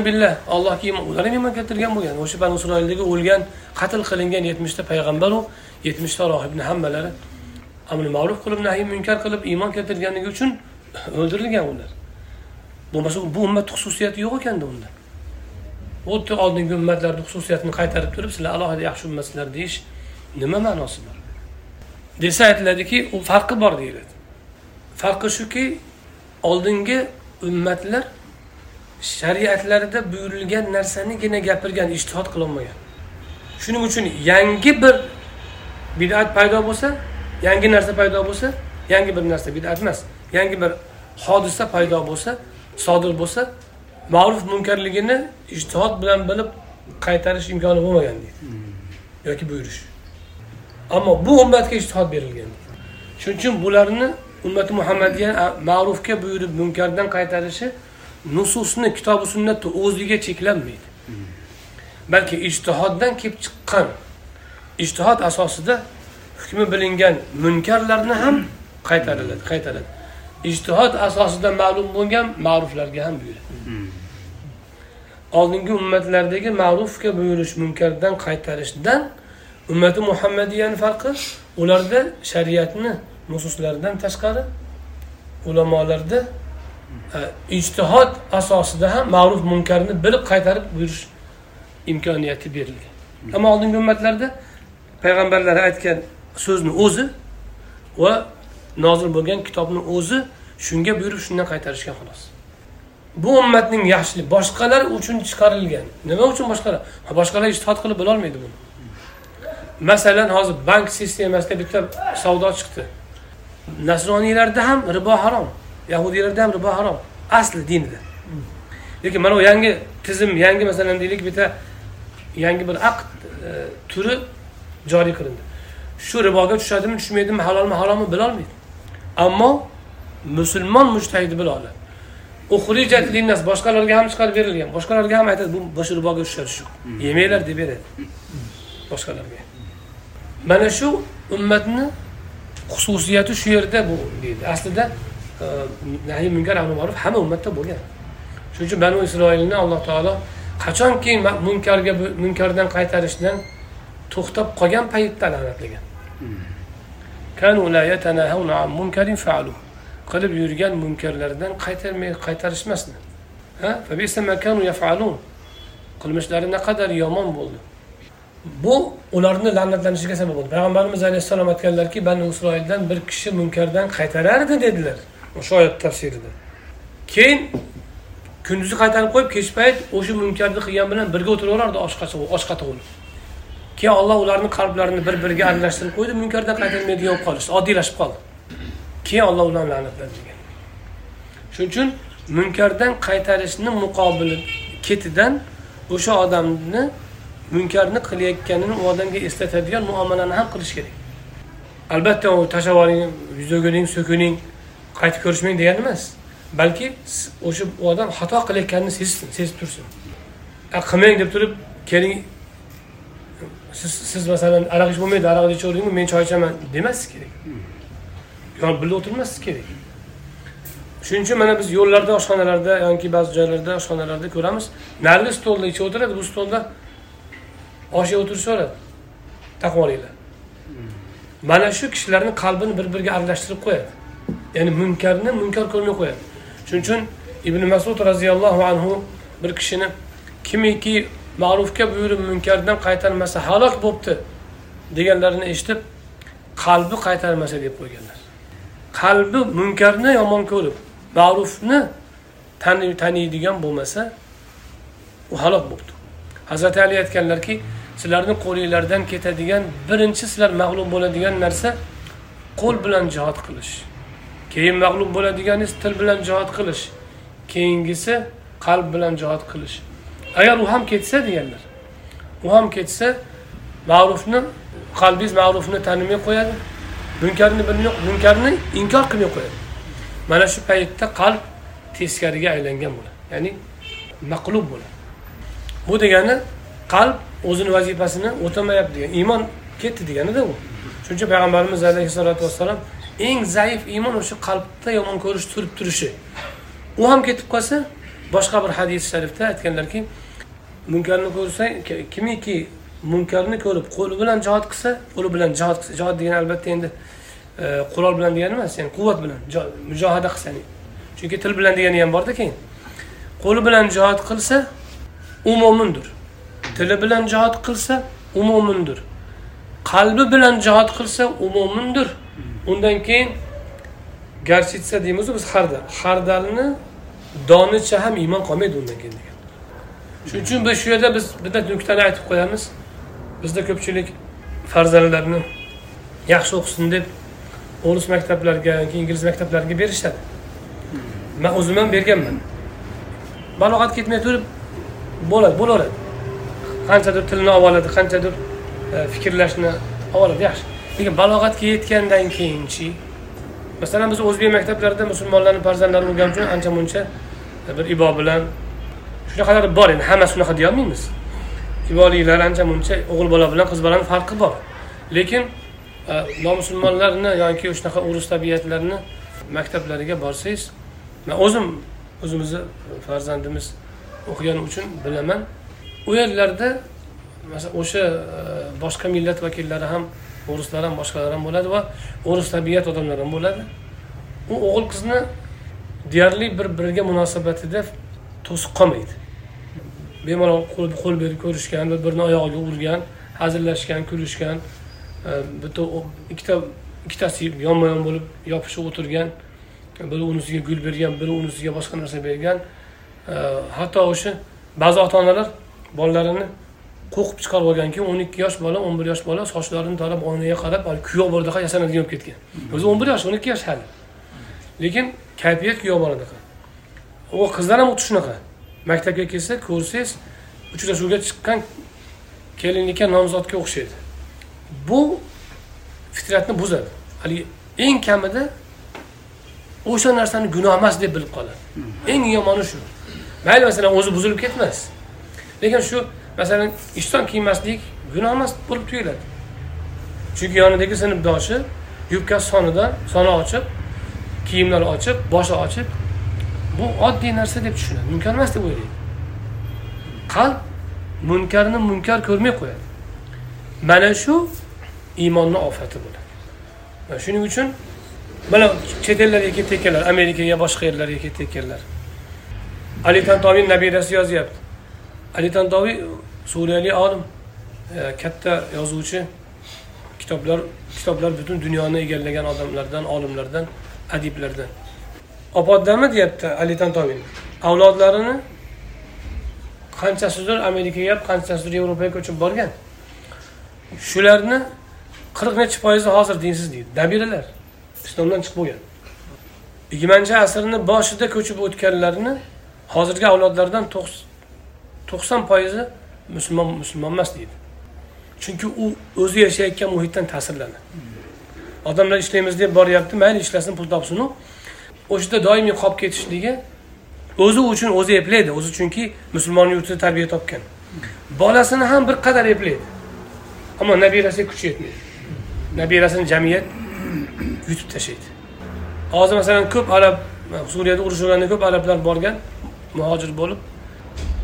[SPEAKER 1] Billah allohga iymon ular ham iymon keltirgan bo'lgan. O'sha banu isroildagi o'lgan qatl qilingan yetmishta payg'ambaru yetmishta rohibni hammalari amri ma'ruf qilib nahiy munkar qilib iymon keltirganligi uchun o'ldirilgan ular. Bo'lmasa bu ummat xususiyati yo'q ekanda unda. Xuddi oldingi ummatlarni xususiyatini qaytarib turib sizlar alohida yaxshi ummatsizlar deyish nima ma'nosi bor? Desa aytiladiki u farqi bor deyiladi. Farqi shuki oldingi ummatlar shariatlarida buyurilgan narsanigina gapirgan ishtihod qilolmagan. Shuning uchun yangi bir bid'at paydo bo'lsa yangi narsa paydo bo'lsa yangi bir narsa bid'at emas. Yangi bir hodisa paydo bo'lsa sodir bo'lsa ma'ruf munkarligini ishtihod bilan bilib qaytarish imkoni bo'lmagan deydi. Yoki buyurish. Ammo bu ummatga ishtihod berilgan shuning uchun bularni ummati muhammadiya ma'rufga buyurib munkardan qaytarishi nususni kitobi sunnatni o'ziga cheklanmaydi. Balki ijtihoddan kelib chiqqan ijtihod asosida hukmi bilingan munkarlarni ham qaytariladi qaytaradi. Ijtihod asosida ma'lum bo'lgan ma'ruflarga ham buyuradi. Oldingi ummatlardagi ma'rufga buyurish munkardan qaytarishdan ummati muhammadiyani farqi ularda shariatni nususlaridan tashqari ulamolarda ijtihod asosida ham ma'ruf munkarni bilib qaytarib buyurish imkoniyati berilgan. Ammo oldingi ummatlarda payg'ambarlar aytgan so'zni o'zi va nozil bo'lgan kitobni o'zi shunga buyurib shundan qaytarishgan xolos. Bu ummatning yaxshilik boshqalar uchun chiqarilgan. Nima uchun boshqalar? Boshqalar ijtihod qilib bilolmaydi buni. Masalan hozir bank sistemasida bitta savdo chiqdi. Nasroniylarda ham ribo harom yahudiylarda ham ribo harom. Asli dinida. Lekin mana bu yangi tizim yangi masalan deylik bitta yangi bir aqd e, turi joriy qilindi. Shu riboga tushadimi tushmaydimi halolmi harommi bilolmaydi. Ammo musulmon mushtahidi bila oladi. Uxrijat linnas boshqalarga ham chiqarib berilgan boshqalarga ham aytadi bu shu riboga tushadi shu. Yemanglar deb beradi. Boshqalarga. Mana shu ummatni xususiyati shu yerda bu deydi. Aslida e, nahiy munkar ma'ruf hamma ummatda bo'lgan. Shuning uchun banu isroilni alloh taolo qachonki munkarga munkardan qaytarishdan to'xtab qolgan paytda la'natlagan. Qilib yurgan munkarlardan qaytarmay qaytarishmasdi. Qilmishlari naqadar yomon bo'ldi. Bu ularni la'natlanishiga sabab bo'ldi. Payg'ambarimiz alayhissalom aytganlarki banu isroildan bir kishi munkardan qaytarardi dedilar. O'sha oyat tafsirida. Keyin kunduzi qaytarib qo'yib kech payt o'sha munkarni qilgan bilan birga o'tiraverardi oshqata bo'lib. Keyin olloh ularni qalblarini bir biriga aralashtirib qo'ydi munkardan qaytarmaydigan bo'lib qolishdi oddiylashib qoldi. Keyin olloh ularni la'natladi degan. Shuning uchun munkardan qaytarishni muqobili ketidan o'sha odamni munkarni qilayotganini u odamga eslatadigan muomalani ham qilish kerak. Albatta u tashlab oling yuz o'giring so'kining qaytib ko'rishmang degani emas balki o'sha odam xato qilayotganini sezsin sezib tursin. Qilmang deb turib keling siz siz masalan aroq ichib bo'lmaydi aroq ichaveringmi men choy ichaman demaslik kerak. Yonib birga o'tirmaslik kerak. Shuning uchun mana biz yo'llarda oshxonalarda yoki ba'zi joylarda oshxonalarda ko'ramiz narigi stolda ichib o'tiradi bu stolda osh yeb o'tirishaveradi taqvolinglar. Mana shu kishilarni qalbini bir biriga aralashtirib qo'yadi. Ya'ni munkarni munkar ko'rmay qo'yadi. Shuning uchun ibn masud roziyallohu anhu bir kishini kimiki ma'rufga buyurib munkardan qaytarmasa halok bo'libdi deganlarini eshitib qalbi qaytarmasa deb qo'yganlar. Qalbi munkarni yomon ko'rib ma'rufni taniydigan bo'lmasa u halok bo'libdi hazrati ali aytganlarki sizlarni qo'linglardan ketadigan birinchi sizlar mag'lub bo'ladigan narsa qo'l bilan jihod qilish. Keyin mag'lub bo'ladiganingiz til bilan jihod qilish keyingisi qalb bilan jihod qilish. Agar u ham ketsa deganlar. U ham ketsa ma'rufni qalbingiz ma'rufni tanimay qo'yadi. Munkarni bilmay munkarni inkor qilmay qo'yadi. Mana shu paytda qalb teskariga aylangan bo'ladi. Ya'ni maqlub bo'ladi. Bu degani qalb o'zini vazifasini o'tamayapti degan iymon ketdi deganida u. Shuning uchun payg'ambarimiz alayhissalotu vassalom eng zaif iymon o'sha qalbda yomon ko'rish turib turishi. U ham ketib qolsa boshqa bir hadis sharifda aytganlarki munkarni ko'rsang kimiki munkarni ko'rib qo'li bilan jihod qilsa qo'li bilan jihod qilsa jihod degani albatta endi e, qurol bilan degani emas ya'ni quvvat bilan mujohada qilsa chunki til bilan degani ham borda keyin. Qo'li bilan jihod qilsa u mo'mindir. Tili bilan jihod qilsa u mo'mindir. Qalbi bilan jihod qilsa u mo'mindir. Undan keyin garchitsa deymizu biz hardal hardalni donicha ham iymon qolmaydi undan keyin degan. Shuning uchun biz shu yerda biz bitta nuqtani aytib qo'yamiz. Bizda ko'pchilik farzandlarni yaxshi o'qisin deb o'ris maktablariga yoki ingliz maktablariga berishadi. Man o'zim ham berganman. Balog'at ketmay turib bo'ladi bo'laveradi. Qanchadir tilni olib oladi qanchadir e, fikrlashni olib oladi yaxshi. Lekin balog'atga yetgandan keyinchi masalan biz o'zbek maktablarida musulmonlarni farzandlarini o'rganish uchun ancha muncha e, bir ibo bilan shunaqalar bor endi hammasi shunaqa deyolmaymiz. Iboliklar ancha muncha o'g'il bola bilan qiz bolani farqi bor. Lekin e, nomusulmonlarni yoki shunaqa urus tabiatlarni maktablariga borsangiz man o'zim o'zimizni farzandimiz o'qigani uchun bilaman. U yerlarda masalan o'sha e, boshqa millat vakillari ham o'rislar ham boshqalar ham bo'ladi va o'ris tabiat odamlar ham bo'ladi. U o'g'il qizni deyarli bir biriga munosabatida to'siq qolmaydi. Bemalol qo'l berib ko'rishgan bir birini oyog'iga urgan hazillashgan kulishgan e, bitta ikkita ikkitasi yonma yon bo'lib yopishib o'tirgan biri unisiga gul bergan biri unisiga boshqa narsa bergan. E, hatto o'sha ba'zi ota onalar bolalarini qo'qib chiqarib olganki o'n ikki yosh bola o'n bir yosh bola sochlarini tarab oynaga qarab kuyov boladaqa yasanadigan bo'lib ketgan. O'zi o'n bir yosh o'n ikki yosh hali. Lekin kayfiyat kuyov boladaqa u qizlar ham xuddi shunaqa. Maktabga kelsa ko'rsangiz uchrashuvga chiqqan kelinlikka nomzodga o'xshaydi. Bu fitratni buzadi. Haligi eng kamida o'sha narsani gunoh emas deb bilib qoladi. Eng yomoni shu. Mayli masalan o'zi buzilib ketmas. Lekin shu masalan ishton kiymaslik gunoh emas bo'lib tuyuladi. Chunki yonidagi sinfdoshi yubkasi sonidan soni ochiq kiyimlari ochiq boshi ochiq bu oddiy narsa deb tushunadi. Munkar emas deb o'ylaydi. Qalb munkarni munkar ko'rmay qo'yadi. Mana shu iymonni ofati bo'ladi. Shuning uchun mana chet ellarga ketayotganlar amerikaga boshqa yerlarga ketayotganlar ali tantoviy nabirasi yozyapti. Ali tantoviy suriyalik olim e, katta yozuvchi kitoblar kitoblar butun dunyoni egallagan odamlardan olimlardan adiblardan. Opoddami deyapti ali tantoviy avlodlarini qanchasidir amerikaga qanchasidir yevropaga ko'chib borgan. Shularni qirq nechi foizi hozir dinsiz deydi. Dabiralar. Islomdan chiqib bo'lgan. Yigirmanchi asrni boshida ko'chib o'tganlarni hozirgi avlodlardan to'qson foizi musulmon musulmon emas deydi. Chunki u o'zi yashayotgan muhitdan ta'sirlanadi odamlar ishlaymiz deb boryapti mayli ishlasin pul topsinu. O'shada doimiy qolib ketishligi o'zi uchun o'zi eplaydi o'zi chunki musulmon yurtida tarbiya topgan. Bolasini ham bir qadar eplaydi. Ammo nabirasiga kuchi yetmaydi. Nabirasini jamiyat yutib tashlaydi. Hozir masalan ko'p arab suriyada urush bo'lganda ko'p arablar borgan muhojir bo'lib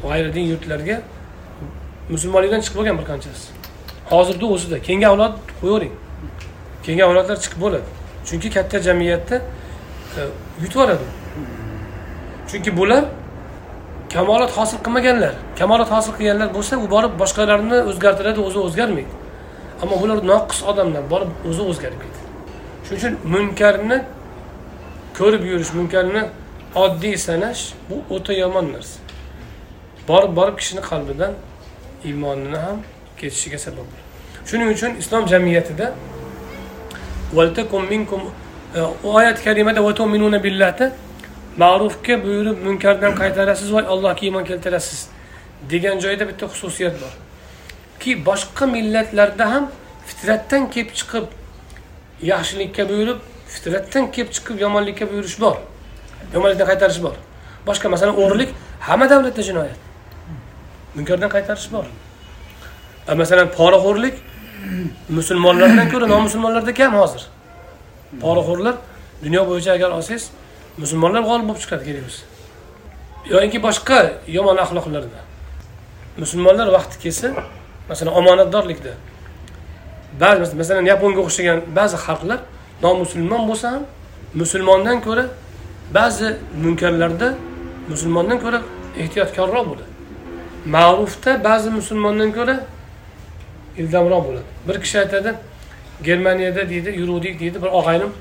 [SPEAKER 1] g'ayridin yurtlarga musulmonlikdan chiqib bo'lgan bir qanchasi. Hozirni o'zida. Keyingi avlod qo'yavering. Keyingi avlodlar chiqib bo'ladi. Chunki katta jamiyatda Э, yutib yuboradi. Chunki bular kamolot hosil qilmaganlar. Kamolot hosil qilganlar bo'lsa u borib boshqalarni o'zgartiradi o'zi o'zgarmaydi. Ammo bular noqis odamlar borib o'zi o'zgarib ketadi shuning uchun munkarni ko'rib yurish munkarni oddiy sanash bu o'ta yomon narsa. Borib borib kishini qalbidan iymonini ham ketishiga sabab bo'ladi. Shuning uchun islom jamiyatida oyat karimada billahda ma'rufga buyurib munkardan qaytarasiz va allohga iymon keltirasiz degan joyda bitta xususiyat bor ki boshqa millatlarda ham fitratdan kelib chiqib yaxshilikka buyurib fitratdan kelib chiqib yomonlikka buyurish bor. Yomonlikdan qaytarish bor. Boshqa masalan o'g'irlik hamma davlatda jinoyat. Munkardan qaytarish bor. E, masalan poraxo'rlik musulmonlardan ko'ra nomusulmonlarda kam hozir. Poraxo'rlar dunyo bo'yicha agar olsangiz musulmonlar g'olib bo'lib chiqadi kerak bo'lsa boshqa yomon axloqlarda. Musulmonlar vaqti kelsa masalan omonatdorlikda. Ba'zi masalan yaponga o'xshagan ba'zi xalqlar nomusulmon bo'lsa ham musulmondan ko'ra ba'zi munkarlarda musulmondan ko'ra ehtiyotkorroq bo'ladi. Ma'rufda ba'zi musulmondan ko'ra ildamroq bo'ladi. Bir kishi aytadi germaniyada deydi yuruvdik deydi. Bir og'aynim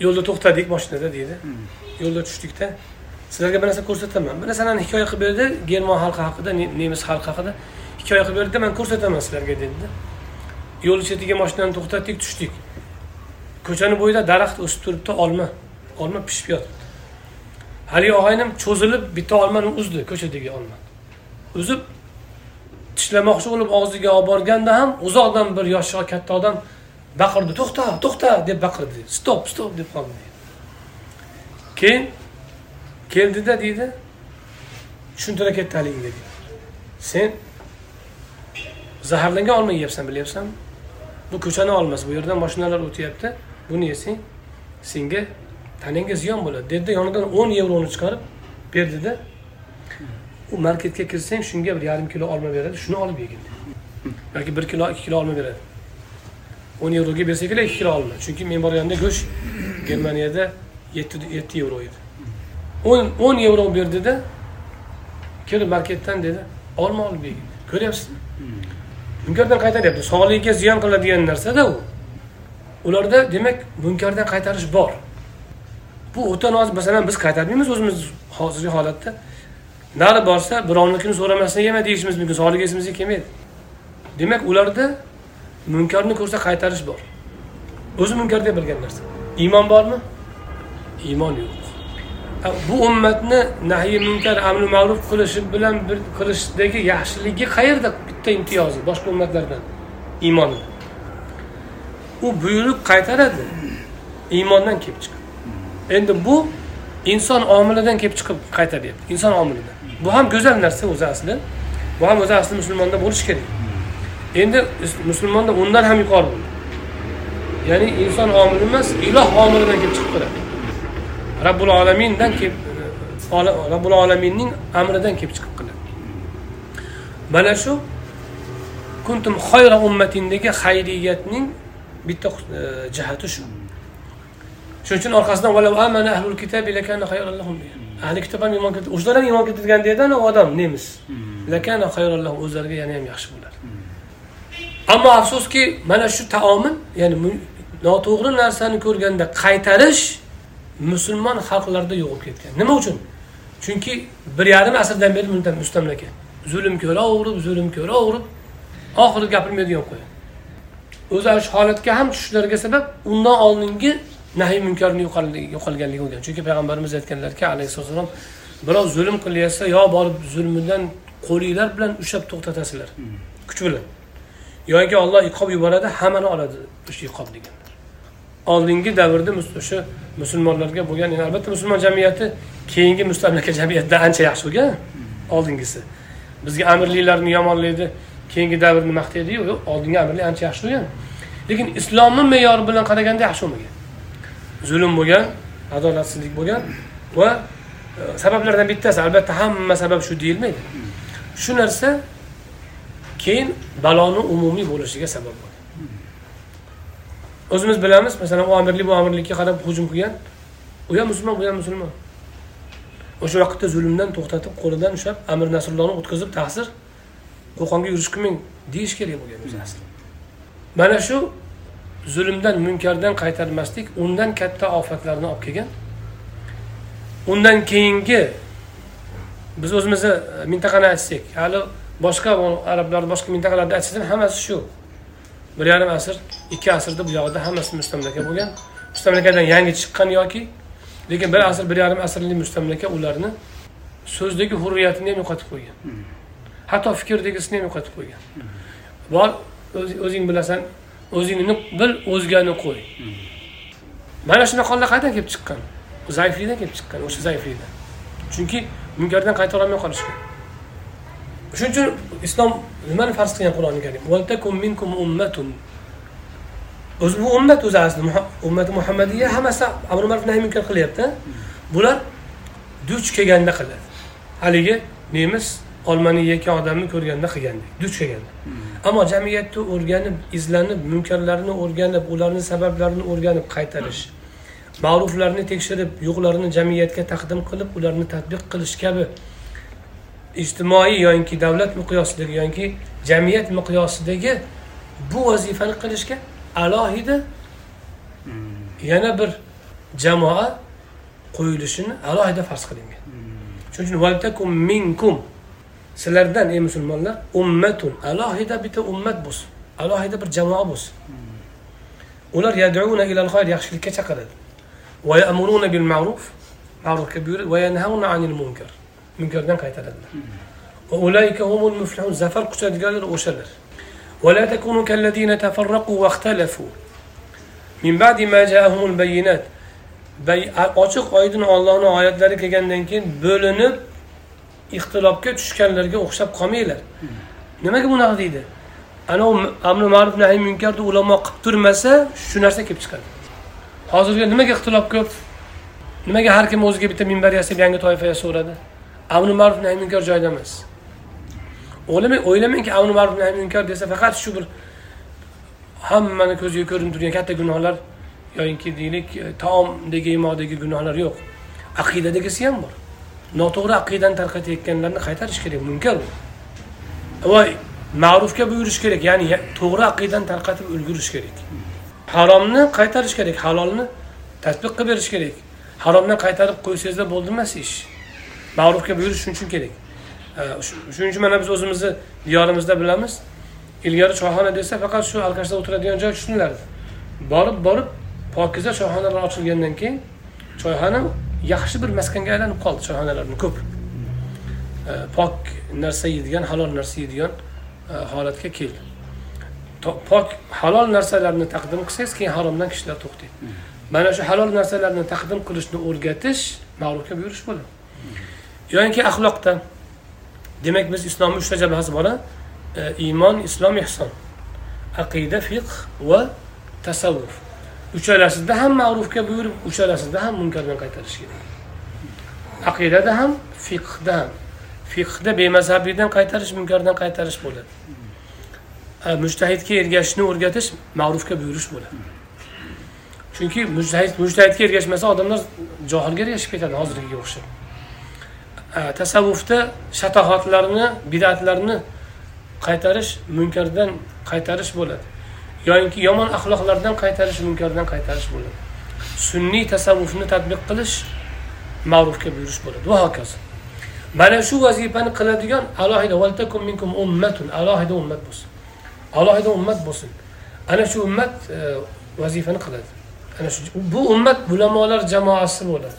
[SPEAKER 1] yo'lda to'xtadik mashinada deydi. Yo'lda tushdikda. Sizlarga bir narsa ko'rsataman. Bir narsani hikoya qilib berdi german xalqi haqida nemis xalqi haqida. Hikoya qilib berdida man ko'rsataman sizlarga dedida yo'l chetiga mashinani to'xtatdik tushdik. Ko'chani bo'yida daraxt o'sib turibdi olma olma pishib yotibdi. Haligi og'aynim cho'zilib bitta olmani uzdi ko'chadagi olma. Uzib tishlamoqchi bo'lib og'ziga olib borganda ham uzoqdan bir yoshi katta odam baqirdi to'xta to'xta deb baqirdi stop stop deb qoldi. Keyin keldida deydi tushuntira ketdi haligi dedi. Sen zaharlangan olma yeyapsan bilyapsanmi bu ko'chani olmasi bu yerdan mashinalar o'tyapti. Buni yesang senga tanangga ziyon bo'ladi dedida yonidan o'n yevroni chiqarib berdida u marketga kirsang shunga bir yarim kilo olma beradi shuni olib yegin yoki bir kilo ikki kilo olma beradi. O'n yevroga bersa kerak ikki kilo olma chunki men borganda go'sht germaniyada yetti yetti yevro edi. O'n o'n yevro berdida kelib marketdan dedi olma olib yegin ko'ryapsizmi munkardan qaytaryapti. Sog'ligiga ziyon qiladigan narsada u. Ularda demak munkardan qaytarish bor. Bu o'ta nozik masalan biz qaytarmaymiz o'zimiz hozirgi holatda. Nari borsa birovnikini so'ramasdan yema deyishimiz mumkin sog'liq esimizga kelmaydi. Demak ularda munkarni ko'rsa qaytarish bor. O'zi munkar deb bilgan narsa. Iymon bormi? Iymon yo'q. Bu ummatni nahiy munkar amri ma'ruf qilishi bilan bir qilishdagi yaxshiligi qayerda? Bitta imtiyozi boshqa ummatlardan. Iymoni u buyruq qaytaradi. Iymondan kelib chiqib. Endi bu inson omilidan kelib chiqib qaytaryapti. Inson omilidan. Bu ham go'zal narsa o'zi asli. Bu ham o'zi asli musulmonda bo'lishi kerak. Endi musulmonda undan ham yuqori bo'ladi ya'ni inson omili emas iloh omilidan kelib chiqib turadi. Robbul olamindan kelib robbul olaminning amridan kelib chiqib qiladi. Mana shu kuntum xayra ummatindagi xayriyatning bitta e, jihati shu. Shuning uchun orqasidan ahli kitob ham iymon keltirdi o'shalar ham iymon keltirgan deydi odam nemis. Lahum. O'zlariga yana ham yaxshi bo'lar ammo afsuski mana shu taomil ya'ni noto'g'ri narsani ko'rganda qaytarish musulmon xalqlarda yo'qolib ketgan. Nima uchun? Chunki bir yarim asrdan beri mustamlaka. Zulm ko'raverib zulm ko'raverib oxiri gapirmaydigan qo'yadi o'zi ana shu holatga ham tushishlariga sabab undan oldingi nahiy munkarni yo'qolganligi bo'lgan. Chunki payg'ambarimiz aytganlarki alayhissalom birov zulm qilayotsa yo borib zulmidan qo'linglar bilan ushlab to'xtatasizlar. Kuch bilan. Yoki olloh iqob yuboradi hammani oladi o'sha iqob deganlar. Oldingi davrda o'sha musulmonlarga bo'lgan albatta musulmon jamiyati keyingi mustamlaka jamiyatdan ancha yaxshi bo'lgan oldingisi. Bizga amirliklarni yomonlaydi keyingi davrni maqtaydiyu yo'q oldingi amirlik ancha yaxshi bo'lgan. Lekin islomni me'yori bilan qaraganda yaxshi bo'lmagan. Zulm bo'lgan adolatsizlik bo'lgan va e, sabablardan bittasi albatta hamma sabab shu deyilmaydi. Shu narsa keyin baloni umumiy bo'lishiga sabab bo'ldi. O'zimiz bilamiz masalan u amirlik bu amirlikka qarab hujum qilgan. U ham musulmon bu ham musulmon. O'sha vaqtda zulmdan to'xtatib qo'lidan ushlab amir nasrullohni o'tkazib ta'sir qo'qonga yurish qilmang deyish kerak bo'lgan o'zi asli mana shu zulmdan munkardan qaytarmaslik undan katta ofatlarni olib kelgan. Undan keyingi biz o'zimizni e, mintaqani aytsak hali boshqa arablarni boshqa mintaqalarda aytsak ham hammasi shu. Bir yarim asr ikki asrda bu yoqda hammasi mustamlaka bo'lgan. Mustamlakadan yangi chiqqan yoki lekin bir asr bir yarim asrlik mustamlaka ularni so'zdagi hurriyatini ham yo'qotib qo'ygan. Hatto fikrdagisini ham yo'qotib qo'ygan. Bor o'zing bilasan o'zingni bil o'zgani qo'y. Mana shunaqalar qayerdan kelib chiqqan? Zaiflikdan kelib chiqqan o'sha zaiflikdan. Chunki munkardan qaytara olmay qolishgan shuning uchun islom nimani farz qilgan qur'oni karim o'zi bu ummat o'zi asli ummati muhammadiya hammasi amri ma'ruf nahiy munkar qilyapti bular duch kelganda qiladi haligi nemis olmani yeyotgan odamni ko'rganda qilgandek duch kelganda ammo jamiyatni o'rganib izlanib munkarlarni o'rganib ularni sabablarini o'rganib qaytarish ma'ruflarni tekshirib yo'qlarini jamiyatga taqdim qilib ularni tadbiq qilish kabi ijtimoiy yoki davlat miqyosidagi yoki jamiyat miqyosidagi bu vazifani qilishga alohida yana bir jamoa qo'yilishini alohida farz qilingan shuning uchun valtakum minkum. Sizlardan ey musulmonlar ummatun. Alohida bitta ummat bo'lsin. Alohida bir jamoa bo'lsin. Ular yad'una ilal xayr yaxshilikka chaqiradi. Va ya'muruna bil ma'ruf. Ma'rufga buyuradi. Va yanhauna anil munkar munkardan qaytaradilar va ulayka humul muflihun zafar quchadiganlar o'shalar ولا تكونوا كالذين تفرقوا واختلفوا من بعد ما جاءهم البينات Bay- ochiq oydin ollohni oyatlari kelgandan keyin bo'linib ixtilofga tushganlarga o'xshab qolmanglar nimaga bunaqa deydi anavi amri ma'ruf nahiy munkarni ulamo qilib turmasa shu narsa kelib chiqadi hozirgi nimaga ixtilof ko'p nimaga har kim o'ziga bitta minbar yasab yangi toifa yasaveradi amri ma'ruf nahi munkar joyida emas. O'ylamang o'ylamangki amri ma'ruf nahi munkar desa faqat shu bir hammani ko'ziga ko'rinib turgan katta gunohlar yoyinki deylik e, taomdagi yemoqdagi gunohlar yo'q. Aqidadagisi ham bor. Noto'g'ri aqidani tarqatayotganlarni qaytarish kerak munkar bu. Voy ma'rufga buyurish kerak ya'ni to'g'ri aqidani tarqatib ulgurish kerak. Haromni qaytarish kerak halolni tatbiq qilib berish kerak. Haromdan qaytarib qo'ysangizlar bo'ldi emas ish? Ma'rufga buyurish shuning uchun kerak shu- shuning uchun mana biz o'zimizni diyorimizda bilamiz ilgari choyxona desa faqat shu alkashda o'tiradigan joy tushunilardi borib borib pokiza choyxonalar ochilgandan keyin choyxona yaxshi bir maskanga aylanib qoldi choyxonalarni ko'p pok narsa yeydigan halol narsa yeydigan e, holatga keldi. Pok halol narsalarni taqdim qilsangiz keyin haromdan kishilar to'xtaydi mana shu halol narsalarni taqdim qilishni o'rgatish ma'rufga buyurish bo'ladi yoinki axloqda demak biz islomni uchta jabhasi bor e, iymon islom ihson. Aqida fiqh va tasavvuf. Uchalasida ham ma'rufga buyurib uchalasida ham munkardan qaytarish kerak. Aqidada ham fiqhda ham. Fiqhda bemazhabiydan qaytarish munkardan qaytarish bo'ladi. E, mujtahidga ergashishni o'rgatish ma'rufga buyurish bo'ladi. Chunki mujtahid mujtahidga ergashmasa odamlar johilga ergashib ketadi hozirgiga o'xshab. Tasavvufda shatohatlarni bidatlarni qaytarish munkardan qaytarish bo'ladi. Yoyinki yomon axloqlardan qaytarish munkardan qaytarish bo'ladi. Sunniy tasavvufni tadbiq qilish ma'rufga buyurish bo'ladi. Va hokazo. Mana shu vazifani qiladigan alohida minkum ummatun alohida ummat bo'lsin. Alohida ummat bo'lsin. Ana shu ummat e, vazifani qiladi. Ana shu bu ummat ulamolar jamoasi bo'ladi.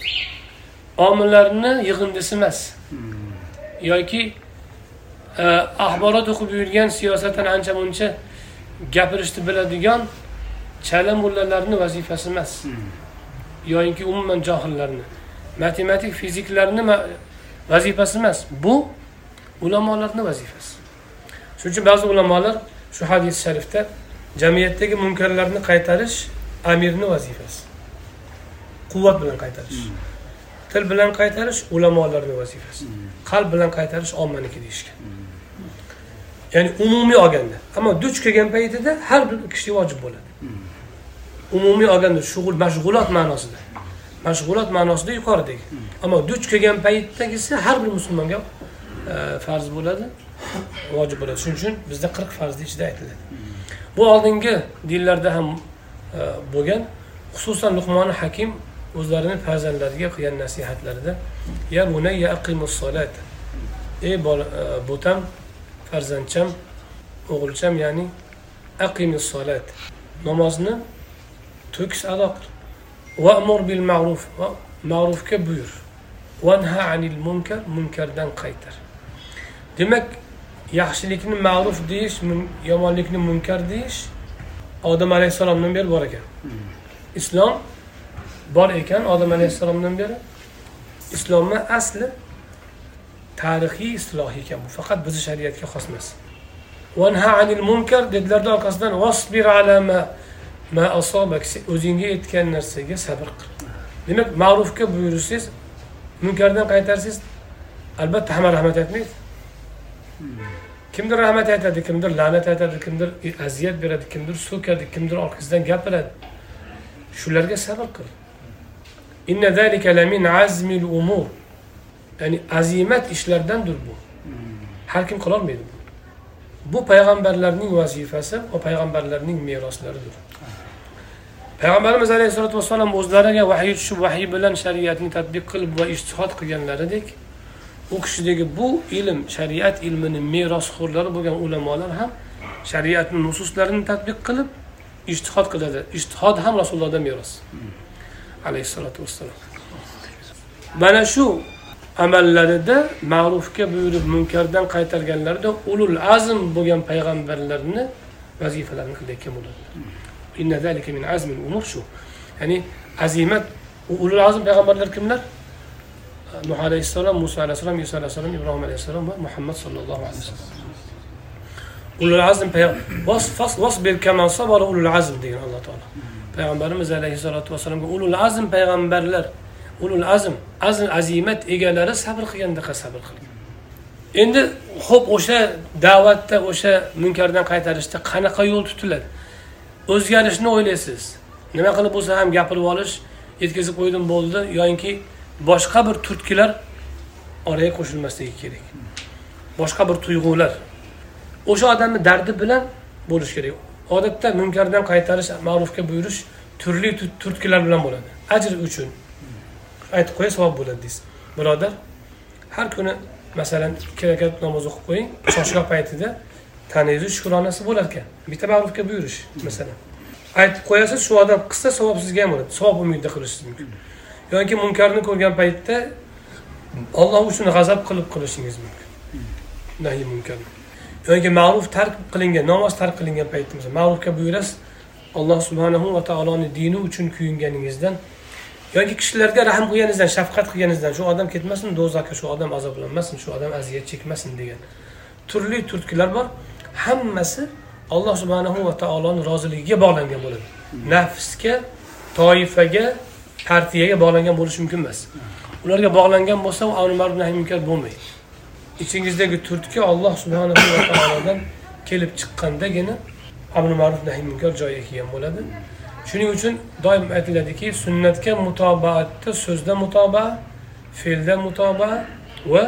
[SPEAKER 1] Omillarni yig'indisi emas. Yoki e, axborot o'qib yurgan siyosatdan ancha muncha gapirishni biladigan chala mullalarni vazifasi emas. Yoyinki umuman johillarni matematik fiziklarni vazifasi emas. Bu ulamolarni vazifasi. Shuning uchun ba'zi ulamolar shu hadis sharifda jamiyatdagi munkarlarni qaytarish amirni vazifasi. Quvvat bilan qaytarish til bilan qaytarish ulamolarni vazifasi. Qalb bilan qaytarish ommaniki deyishgan. Ya'ni umumiy olganda. Ammo duch kelgan paytida har bir kishiga vojib bo'ladi. Umumiy olganda shug'ul mashg'ulot ma'nosida. Mashg'ulot ma'nosida yuqoridagi. Ammo duch kelgan paytdagisi har bir musulmonga e, farz bo'ladi vojib bo'ladi. Shuning uchun bizda qirq farzni ichida aytiladi. Bu oldingi dinlarda ham e, bo'lgan. Xususan luqmoni hakim o'zlarini farzandlariga qilgan nasihatlarida ya bunayya aqimus solat. Ey e, bo'tam farzandcham o'g'ilcham ya'ni aqimus solat. Namozni to'kis ado qil. Va'mur bil ma'ruf. Va ma'rufga buyur. Vanha anil munkar. Munkardan qaytar. Demak yaxshilikni ma'ruf deyish yomonlikni munkar deyish odam alayhissalomdan beri bor ekan. Islom bor ekan odam alayhissalomdan beri. Islomni asli tarixiy isloh ekan bu. Faqat bizni shariatga xos emas. Anil munkar dedilarda orqasidan. Vasbir ala ma ma asobak o'zingga yetgan narsaga sabr qil. Demak ma'rufga buyursangiz munkardan qaytarsangiz albatta hamma rahmat aytmaydi. Kimdir rahmat aytadi kimdir la'nat aytadi kimdir aziyat beradi kimdir so'kadi kimdir orqasidan gapiradi. Shularga sabr qil. Inna zalika lamin azmil umur. Ya'ni azimat ishlardandir bu. Har kim qilolmaydi bu. Bu payg'ambarlarning vazifasi va payg'ambarlarning meroslaridir. Payg'ambarimiz alayhissalotu vassalom o'zlariga vahiy tushib vahiy bilan shariatni tadbiq qilib va ishtihod qilganlaridek u kishidagi bu ilm shariat ilmini merosxo'rlari bo'lgan ulamolar ham shariatni nususlarini tadbiq qilib ishtihod qiladi. Ishtihod ham rasulullohdan meros. Alayhissalotu vassalom mana shu amallarida ma'rufga buyurib munkardan qaytarganlarida ulul azm bo'lgan payg'ambarlarni vazifalarini qilayotgan bo'ladilar inna zalika min shu. Ya'ni azimat ulul azm payg'ambarlar kimlar? Nuh alayhissalom muso alayhissalom iso alayhissalom ibrohim alayhissalom va muhammad sallallohu alayhi vasallam ulul azm vasbir kama sabara ulul azm degan alloh taolo. Payg'ambarimiz alayhissalotu vassalomga ulul azm payg'ambarlar ulul azm azm azimat egalari sabr qilgandaqa sabr qilgan. Endi ho'p o'sha da'vatda o'sha munkardan qaytarishda qanaqa yo'l tutiladi? O'zgarishni o'ylaysiz. Nima qilib bo'lsa ham gapirib olish yetkazib qo'ydim bo'ldi yoinki boshqa bir turtkilar oraga qo'shilmasligi kerak. Boshqa bir tuyg'ular. O'sha odamni dardi bilan bo'lishi kerak. Odatda munkardan qaytarish ma'rufga buyurish turli turtkilar bilan bo'ladi. Ajr uchun aytib qo'yay savob bo'ladi deysiz. Birodar har kuni masalan ikki rakat namoz o'qib qo'ying choshgoh paytida taningizni shukronasi bo'lar ekan. Bitta ma'rufga buyurish masalan. Aytib qo'yasiz shu odam qilsa savob sizga ham bo'ladi. Savob umidida qilishingiz mumkin. Yoki munkarni ko'rgan paytda olloh uchun g'azab qilib qilishingiz mumkin. Nahiy munkarni yoki ma'ruf tark qilingan namoz tark qilingan paytimizda ma'rufga buyurasiz alloh subhanahu va taoloni dini uchun kuyinganingizdan yoki kishilarga rahm qilganingizdan shafqat qilganingizdan shu odam ketmasin do'zaxga shu odam azoblanmasin shu odam aziyat chekmasin degan turli turtkilar bor. Hammasi alloh subhanahu va taoloni roziligiga bog'langan bo'ladi. Nafsga toifaga partiyaga bog'langan bo'lishi mumkin emas. Ularga bog'langan bo'lsa u amri ma'ruf munkar bo'lmaydi. Ichingizdagi turtki olloh subhanahu va taolodan kelib chiqqandagina amri ma'ruf nahiy munkar joyiga kelgan bo'ladi shuning uchun doim aytiladiki sunnatga mutobaatda so'zda mutoba, fe'lda mutoba va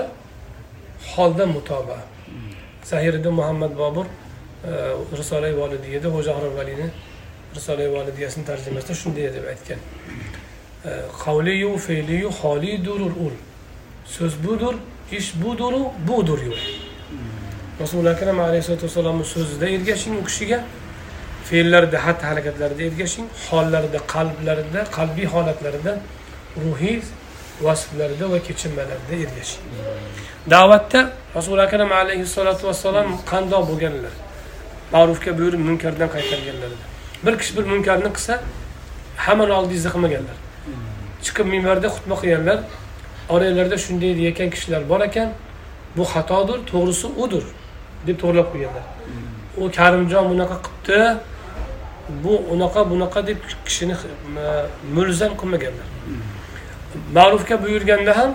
[SPEAKER 1] holda mutoba. zahiriddin muhammad bobur e, risolai Validiyada xo'ja Valini risolai Validiyasini tarjimasida shunday deb aytgan qavliyu e, fe'liyu holidurul ul. So'z budur ish buduru budur yo'q. Rasuli akram alayhisalotu vassalomni so'zida ergashing u kishiga fe'llarida xatti harakatlarida ergashing hollarida qalblarida qalbiy holatlarida ruhiy vasflarida va kechinmalarida ergashing. Da'vatda rasuli akram alayhissalotu vassalom qandoq bo'lganlar? Ma'rufga buyurib munkardan qaytarganlarida bir kishi bir munkarni qilsa hammani oldingizda qilmaganlar. Chiqib minbarda xutba qilganlar oranglarda shunday deyayotgan kishilar bor ekan bu xatodir to'g'risi udir deb to'g'irlab qo'yganlar. U karimjon bunaqa qilibdi bu unaqa bunaqa deb kishini e, mulzam qilmaganlar. Ma'rufga buyurganda ham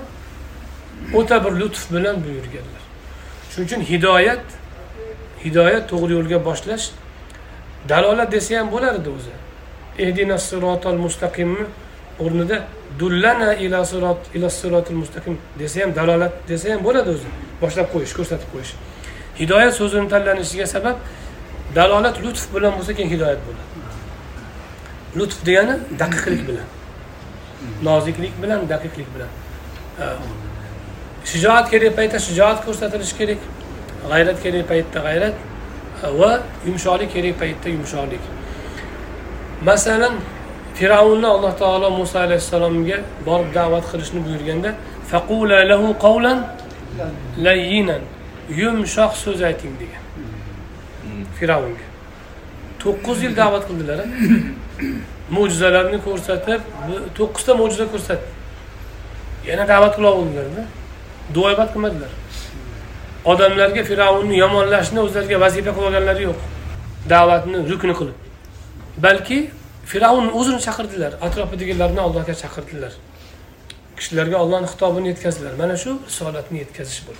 [SPEAKER 1] o'ta bir lutf bilan buyurganlar. Shuning uchun hidoyat hidoyat to'g'ri yo'lga boshlash dalolat desa ham bo'lar edi o'zi. Ehdina sirotol mustaqimni o'rnida dullana ila sirot ila sirotil mustaqim desa ham dalolat desa ham bo'ladi o'zi. Boshlab qo'yish ko'rsatib qo'yish. Hidoyat so'zini tanlanishiga sabab dalolat lutf bilan bo'lsa keyin hidoyat bo'ladi. Lutf degani daqiqlik bilan noziklik bilan daqiqlik bilan. Shijoat kerak paytda shijoat ko'rsatilishi kerak g'ayrat kerak paytda g'ayrat va yumshoqlik kerak paytda yumshoqlik masalan fir'avnni alloh taolo muso alayhissalomga borib da'vat qilishni buyurganda faqula lahu qawlan layyinan. Yumshoq so'z ayting degan. Fir'avnga to'qqiz yil da'vat qildilar mo'jizalarni ko'rsatib to'qqizta mo'jiza ko'rsatdi. Yana da'vat qilaverdilarda duoibat qilmadilar. Odamlarga fir'avnni yomonlashni o'zlariga vazifa qilib olganlari yo'q. Da'vatni rukni qilib. Balki fir'avn o'zini chaqirdilar atrofidagilarni allohga chaqirdilar. Kishilarga ollohni xitobini yetkazdilar. Mana shu risolatni yetkazish bu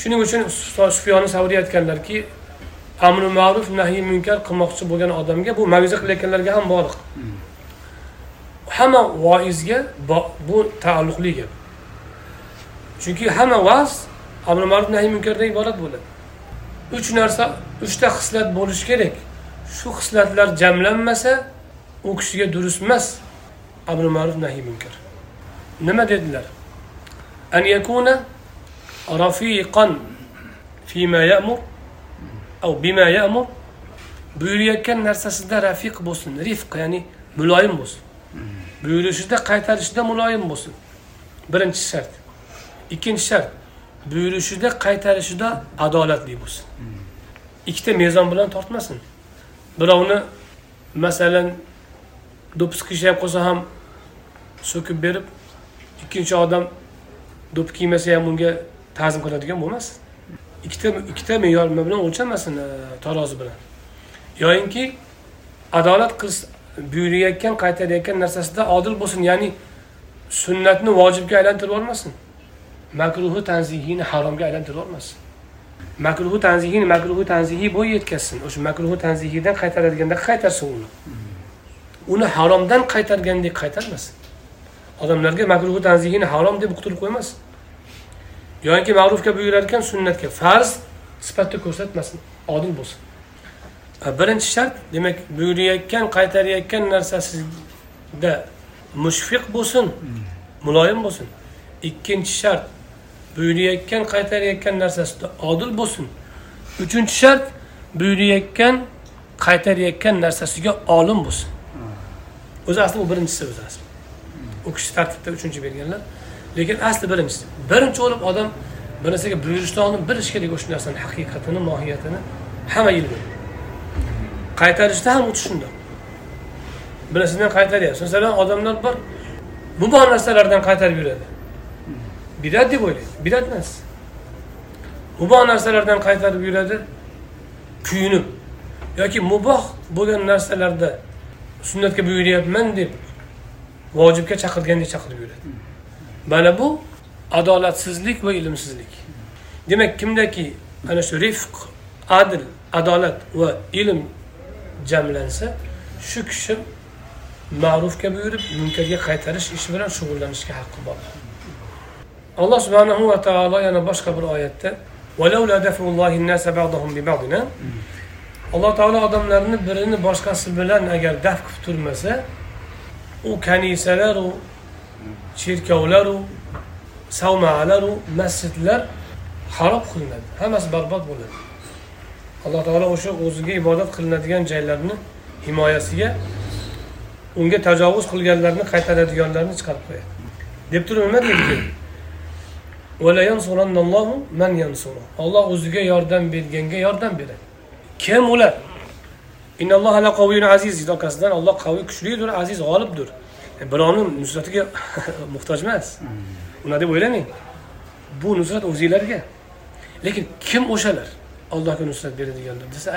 [SPEAKER 1] shuning uchun sufyoni savriy aytganlarki amri ma'ruf nahiy munkar qilmoqchi bo'lgan odamga bu mav'iza qilayotganlarga ham boriq hamma voizga bu taalluqli gap. Chunki hamma va'z amri ma'ruf nahiy munkardan iborat bo'ladi. Uch narsa uchta xislat bo'lishi kerak. Shu xislatlar jamlanmasa u kishiga durust emas. Amri ma'ruf nahiy munkar. Nima dedilar? An yakuna rafiqan fima ya'mur av bima ya'mur. Buyurayotgan narsasida rafiq bo'lsin rifq ya'ni muloyim bo'lsin. Buyurishida qaytarishida muloyim bo'lsin. Birinchi shart. Ikkinchi shart buyurishida qaytarishida adolatli bo'lsin. Ikkita mezon bilan tortmasin. Birovni masalan do'ppi qilishib qolsa ham so'kib berib ikkinchi odam do'ppi kiymasa ham unga ta'zim qiladigan bo'lmasin ikkita ikkita me'yor bilan o'lchanmasin e, tarozi bilan. Yoyinki adolat qilish buyurayotgan qaytarayotgan narsasida odil bo'lsin ya'ni sunnatni vojibga aylantirib yubormasin makruhi tanzihiyni haromga aylantirib yubormasin makruhi tanzihiyni makruhi tanzihiy bo'y yetkazsin. O'sha makruhi tanzihiydan qaytaradiganda qaytarsin uni. Uni haromdan qaytargandek qaytarmasin. Odamlarga makruhi tanzihini harom deb uqtirib qo'ymasin yoki ma'rufga buyurar ekan sunnatga farz sifatida ko'rsatmasin odil bo'lsin. E, birinchi shart demak buyurayotgan qaytarayotgan narsasida mushfiq bo'lsin muloyim bo'lsin. Ikkinchi shart buyurayotgan qaytarayotgan narsasida odil bo'lsin. Uchinchi shart buyurayotgan qaytarayotgan narsasiga olim bo'lsin. O'zi asli bu birinchisi o'zi asli. U kishi tartibda uchinchi berganlar. Lekin asli birinchisi. Birinchi bo'lib odam bir narsaga buyurishdan oldin bilish kerak o'sha narsani haqiqatini mohiyatini hamma ilmi qaytarishda ham xuddi shundoq bir narsadan qaytaryapsiz masalan odamlar bor muboh narsalardan qaytarib yuradi. Bidat deb o'ylaydi. Bidat emas. Muboh narsalardan qaytarib yuradi. Kuyunib yoki muboh bo'lgan narsalarda sunnatga buyuryapman deb vojibga chaqirgandek chaqirib yuradi. Mana bu adolatsizlik va ilmsizlik. Demak kimdaki ana shu rifq adl adolat va ilm jamlansa shu kishi ma'rufga buyurib munkarga qaytarish ishi bilan shug'ullanishga haqqi bor. Alloh subhanahu va taolo yana boshqa bir oyatda alloh taolo odamlarni birini boshqasi bilan agar daf qilib turmasa u kanisalaru cherkovlaru savmalaru masjidlar xarob qilinadi. Hammasi barbod bo'ladi. Alloh taolo o'sha o'ziga ibodat qilinadigan joylarni himoyasiga unga tajovuz qilganlarni qaytaradiganlarni chiqarib qo'yadi. Deb turib nima deydi olloh o'ziga yordam berganga yordam beradi. Kim ular? Aziz. Orqasidan olloh qaviy kuchlidir aziz g'olibdir. E, Birovni nusratiga muhtoj emas. Unaqa deb o'ylamang. Bu nusrat o'zinglarga. Lekin kim o'shalar? Allohga nusrat beradiganlar desa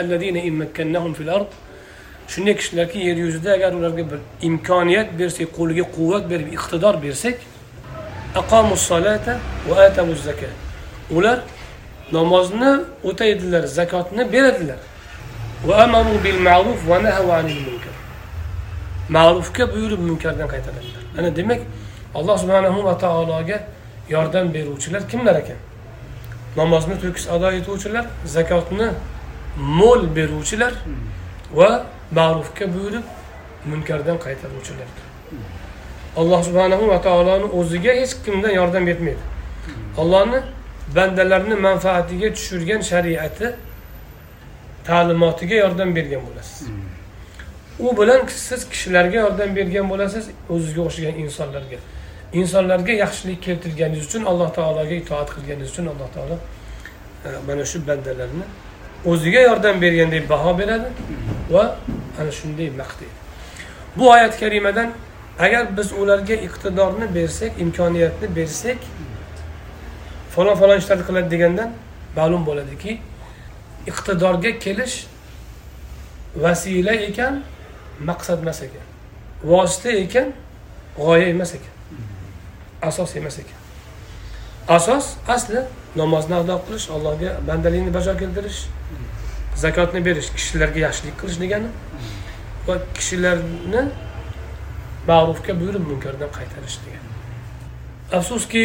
[SPEAKER 1] shunday kishilarki yer yuzida agar ularga bir imkoniyat bersak qo'liga quvvat berib iqtidor bersak ular namozni o'taydilar zakotni beradilar. Ma'rufga buyurib munkardan qaytaradilar ana demak alloh subhanahu va taologa yordam beruvchilar kimlar ekan? Namozni to'kis ado etuvchilar zakotni mo'l beruvchilar va ma'rufga buyurib munkardan qaytaruvchilardir alloh subhanahu va taoloni o'ziga hech kimdan yordam bermaydi. Allohni bandalarni manfaatiga tushirgan shariati ta'limotiga yordam bergan bo'lasiz. U bilan siz kishilarga yordam bergan bo'lasiz o'zizga o'xshagan insonlarga. Insonlarga yaxshilik keltirganingiz uchun alloh taologa itoat qilganingiz uchun alloh taolo e, mana shu bandalarni o'ziga yordam bergandek baho beradi va ana shunday maqtaydi. Bu oyat karimadan agar biz ularga iqtidorni bersak imkoniyatni bersak falon falon ishlarni qiladi degandan ma'lum bo'ladiki iqtidorga kelish vasila ekan maqsad emas ekan. Vosita ekan g'oya emas ekan. Asos emas ekan. Asos asli namozni ado qilish allohga bandalikni bajo keltirish zakotni berish kishilarga yaxshilik qilish degani. Va kishilarni ma'rufga buyurib munkardan qaytarish degani. Afsuski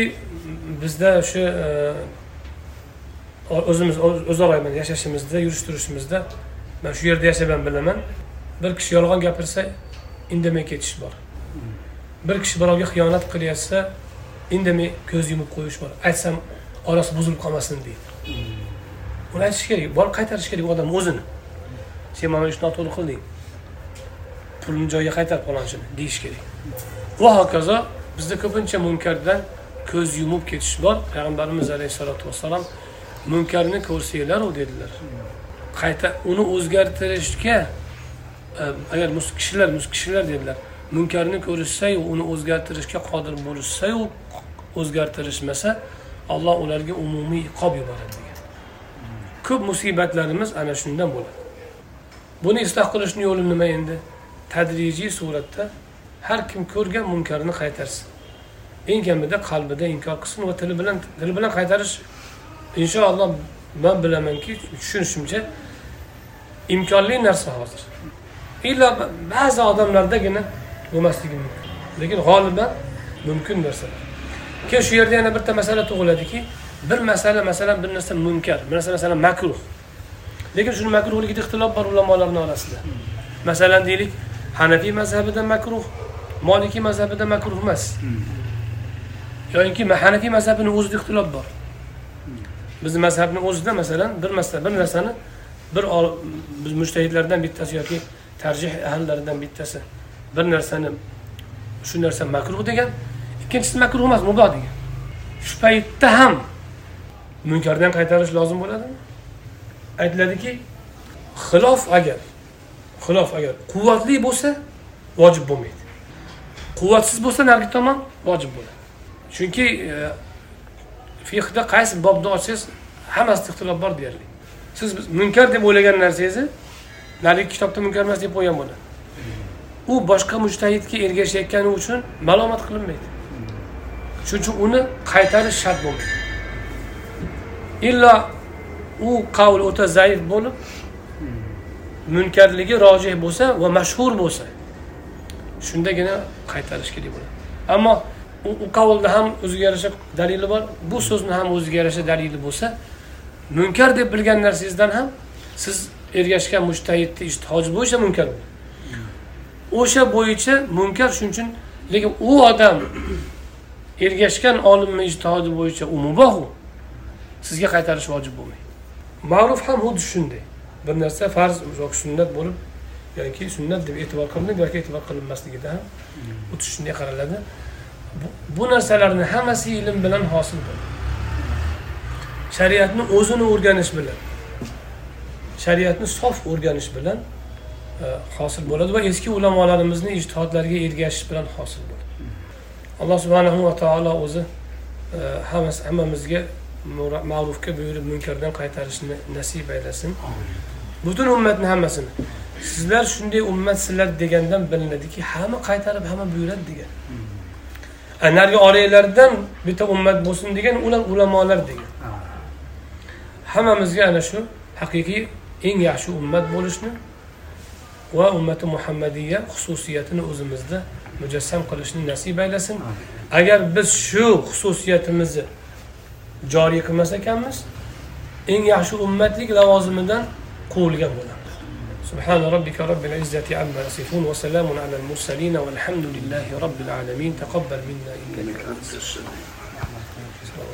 [SPEAKER 1] bizda o'sha e, o'zimiz o'zaro yashashimizda yurish turishimizda man shu yerda yashab bilaman bir kishi yolg'on gapirsa indamay ketish bor. Bir kishi birovga xiyonat qilyapsa indamay ko'z yumib qo'yish bor. Aytsam orasi buzilib qolmasin deydi. Uni aytish kerak borib qaytarish kerak odam o'zini. Sen mana ishni noto'g'ri qilding pulni joyiga qaytar palonchini deyish kerak. Va hokazo bizda ko'pincha munkardan ko'z yumib ketish bor. Payg'ambarimiz alayhissalotu vassalom munkarni ko'rsanglaru dedilar. Qayta uni o'zgartirishga e, agar kishilar kishilar dedilar munkarni ko'rishsayu uni o'zgartirishga qodir bo'lishsayu o'zgartirishmasa alloh ularga umumiy iqob yuboradi degan. Ko'p musibatlarimiz ana shundan bo'ladi. Buni isloh qilishni yo'li nima endi? Tadrijiy suratda har kim ko'rgan munkarni qaytarsin. Eng kamida qalbida inkor qilsin va tili bilan tili bilan qaytarish inshaalloh man bilamanki tushunishimcha imkonli narsa hozir illo ba'zi odamlardagina bo'lmasligi mumkin lekin g'oliban mumkin narsalar keyin shu yerda yana bitta masala tug'iladiki bir masala masalan bir narsa munkar bir narsa masalan makruh lekin shuni makruhligida ixtilof bor ulamolarni orasida masalan deylik hanafiy mazhabida makruh molikiy mazhabida makruh emas yoki hanafiy mazhabini o'zida ixtilof bor bizni mazhabni o'zida masalan bir masala bir narsani bir biz mushtahidlardan bittasi yoki tarjih ahllaridan bittasi bir narsani shu narsa makruh degan ikkinchisi makruh emas muboh degan. Shu paytda ham munkardan qaytarish lozim bo'ladimi? Aytiladiki xilof agar xilof agar quvvatli bo'lsa vojib bo'lmaydi. Quvvatsiz bo'lsa narigi tomon vojib bo'ladi. Chunki e, fiqda qaysi bobni ochsangiz hammasida ixtilof bor deyarli. Siz munkar deb o'ylagan narsangizni narigi kitobda munkar emas deb qo'ygan bo'ladi. U boshqa mujtahidga ergashayotgani uchun malomat qilinmaydi. Shuning uchun uni qaytarish shart bo'lmaydi. Illo u qavl o'ta zaif bo'lib munkarligi rojih bo'lsa va mashhur bo'lsa shundagina qaytarish kerak bo'ladi. Ammo u qavlni ham o'ziga yarasha dalili bor. Bu so'zni ham o'ziga yarasha dalili bo'lsa munkar deb bilgan narsangizdan ham siz ergashgan mushtahidni ishtihoji bo'yicha munkar o'sha bo'yicha munkar shuning uchun lekin u odam ergashgan olimni ijtihodi bo'yicha u mubohu sizga qaytarish vojib bo'lmaydi. Ma'ruf ham xuddi shunday. Bir narsa farz yoki sunnat bo'lib yoki sunnat deb e'tibor qilinib yoki e'tibor qilinmasligida ham xuddi shunday qaraladi. Bu, narsalarni hammasi ilm bilan hosil bo'ladi shariatni o'zini o'rganish bilan shariatni sof o'rganish bilan e, hosil bo'ladi va eski ulamolarimizni ijtihodlariga ergashish bilan hosil bo'ladi. Alloh subhanahu va taolo o'zi e, hammasi hammamizga ma'rufga buyurib munkardan qaytarishni nasib aylasin. Butun ummatni hammasini sizlar shunday ummatsizlar degandan bilinadiki hamma qaytarib hamma buyuradi degan. Narigi oranglardan bitta ummat bo'lsin degan ular ulamolar degan. Hammamizga ana shu haqiqiy eng yaxshi ummat bo'lishni va ummati muhammadiya xususiyatini o'zimizda mujassam qilishni nasib aylasin. Agar biz shu xususiyatimizni joriy qilmas ekanmiz eng yaxshi ummatlik lavozimidan quvilgan bo'lamiz سبحان ربك رب العزة عما يصفون وسلام على المرسلين والحمد لله رب العالمين. تقبل منا إنك أنت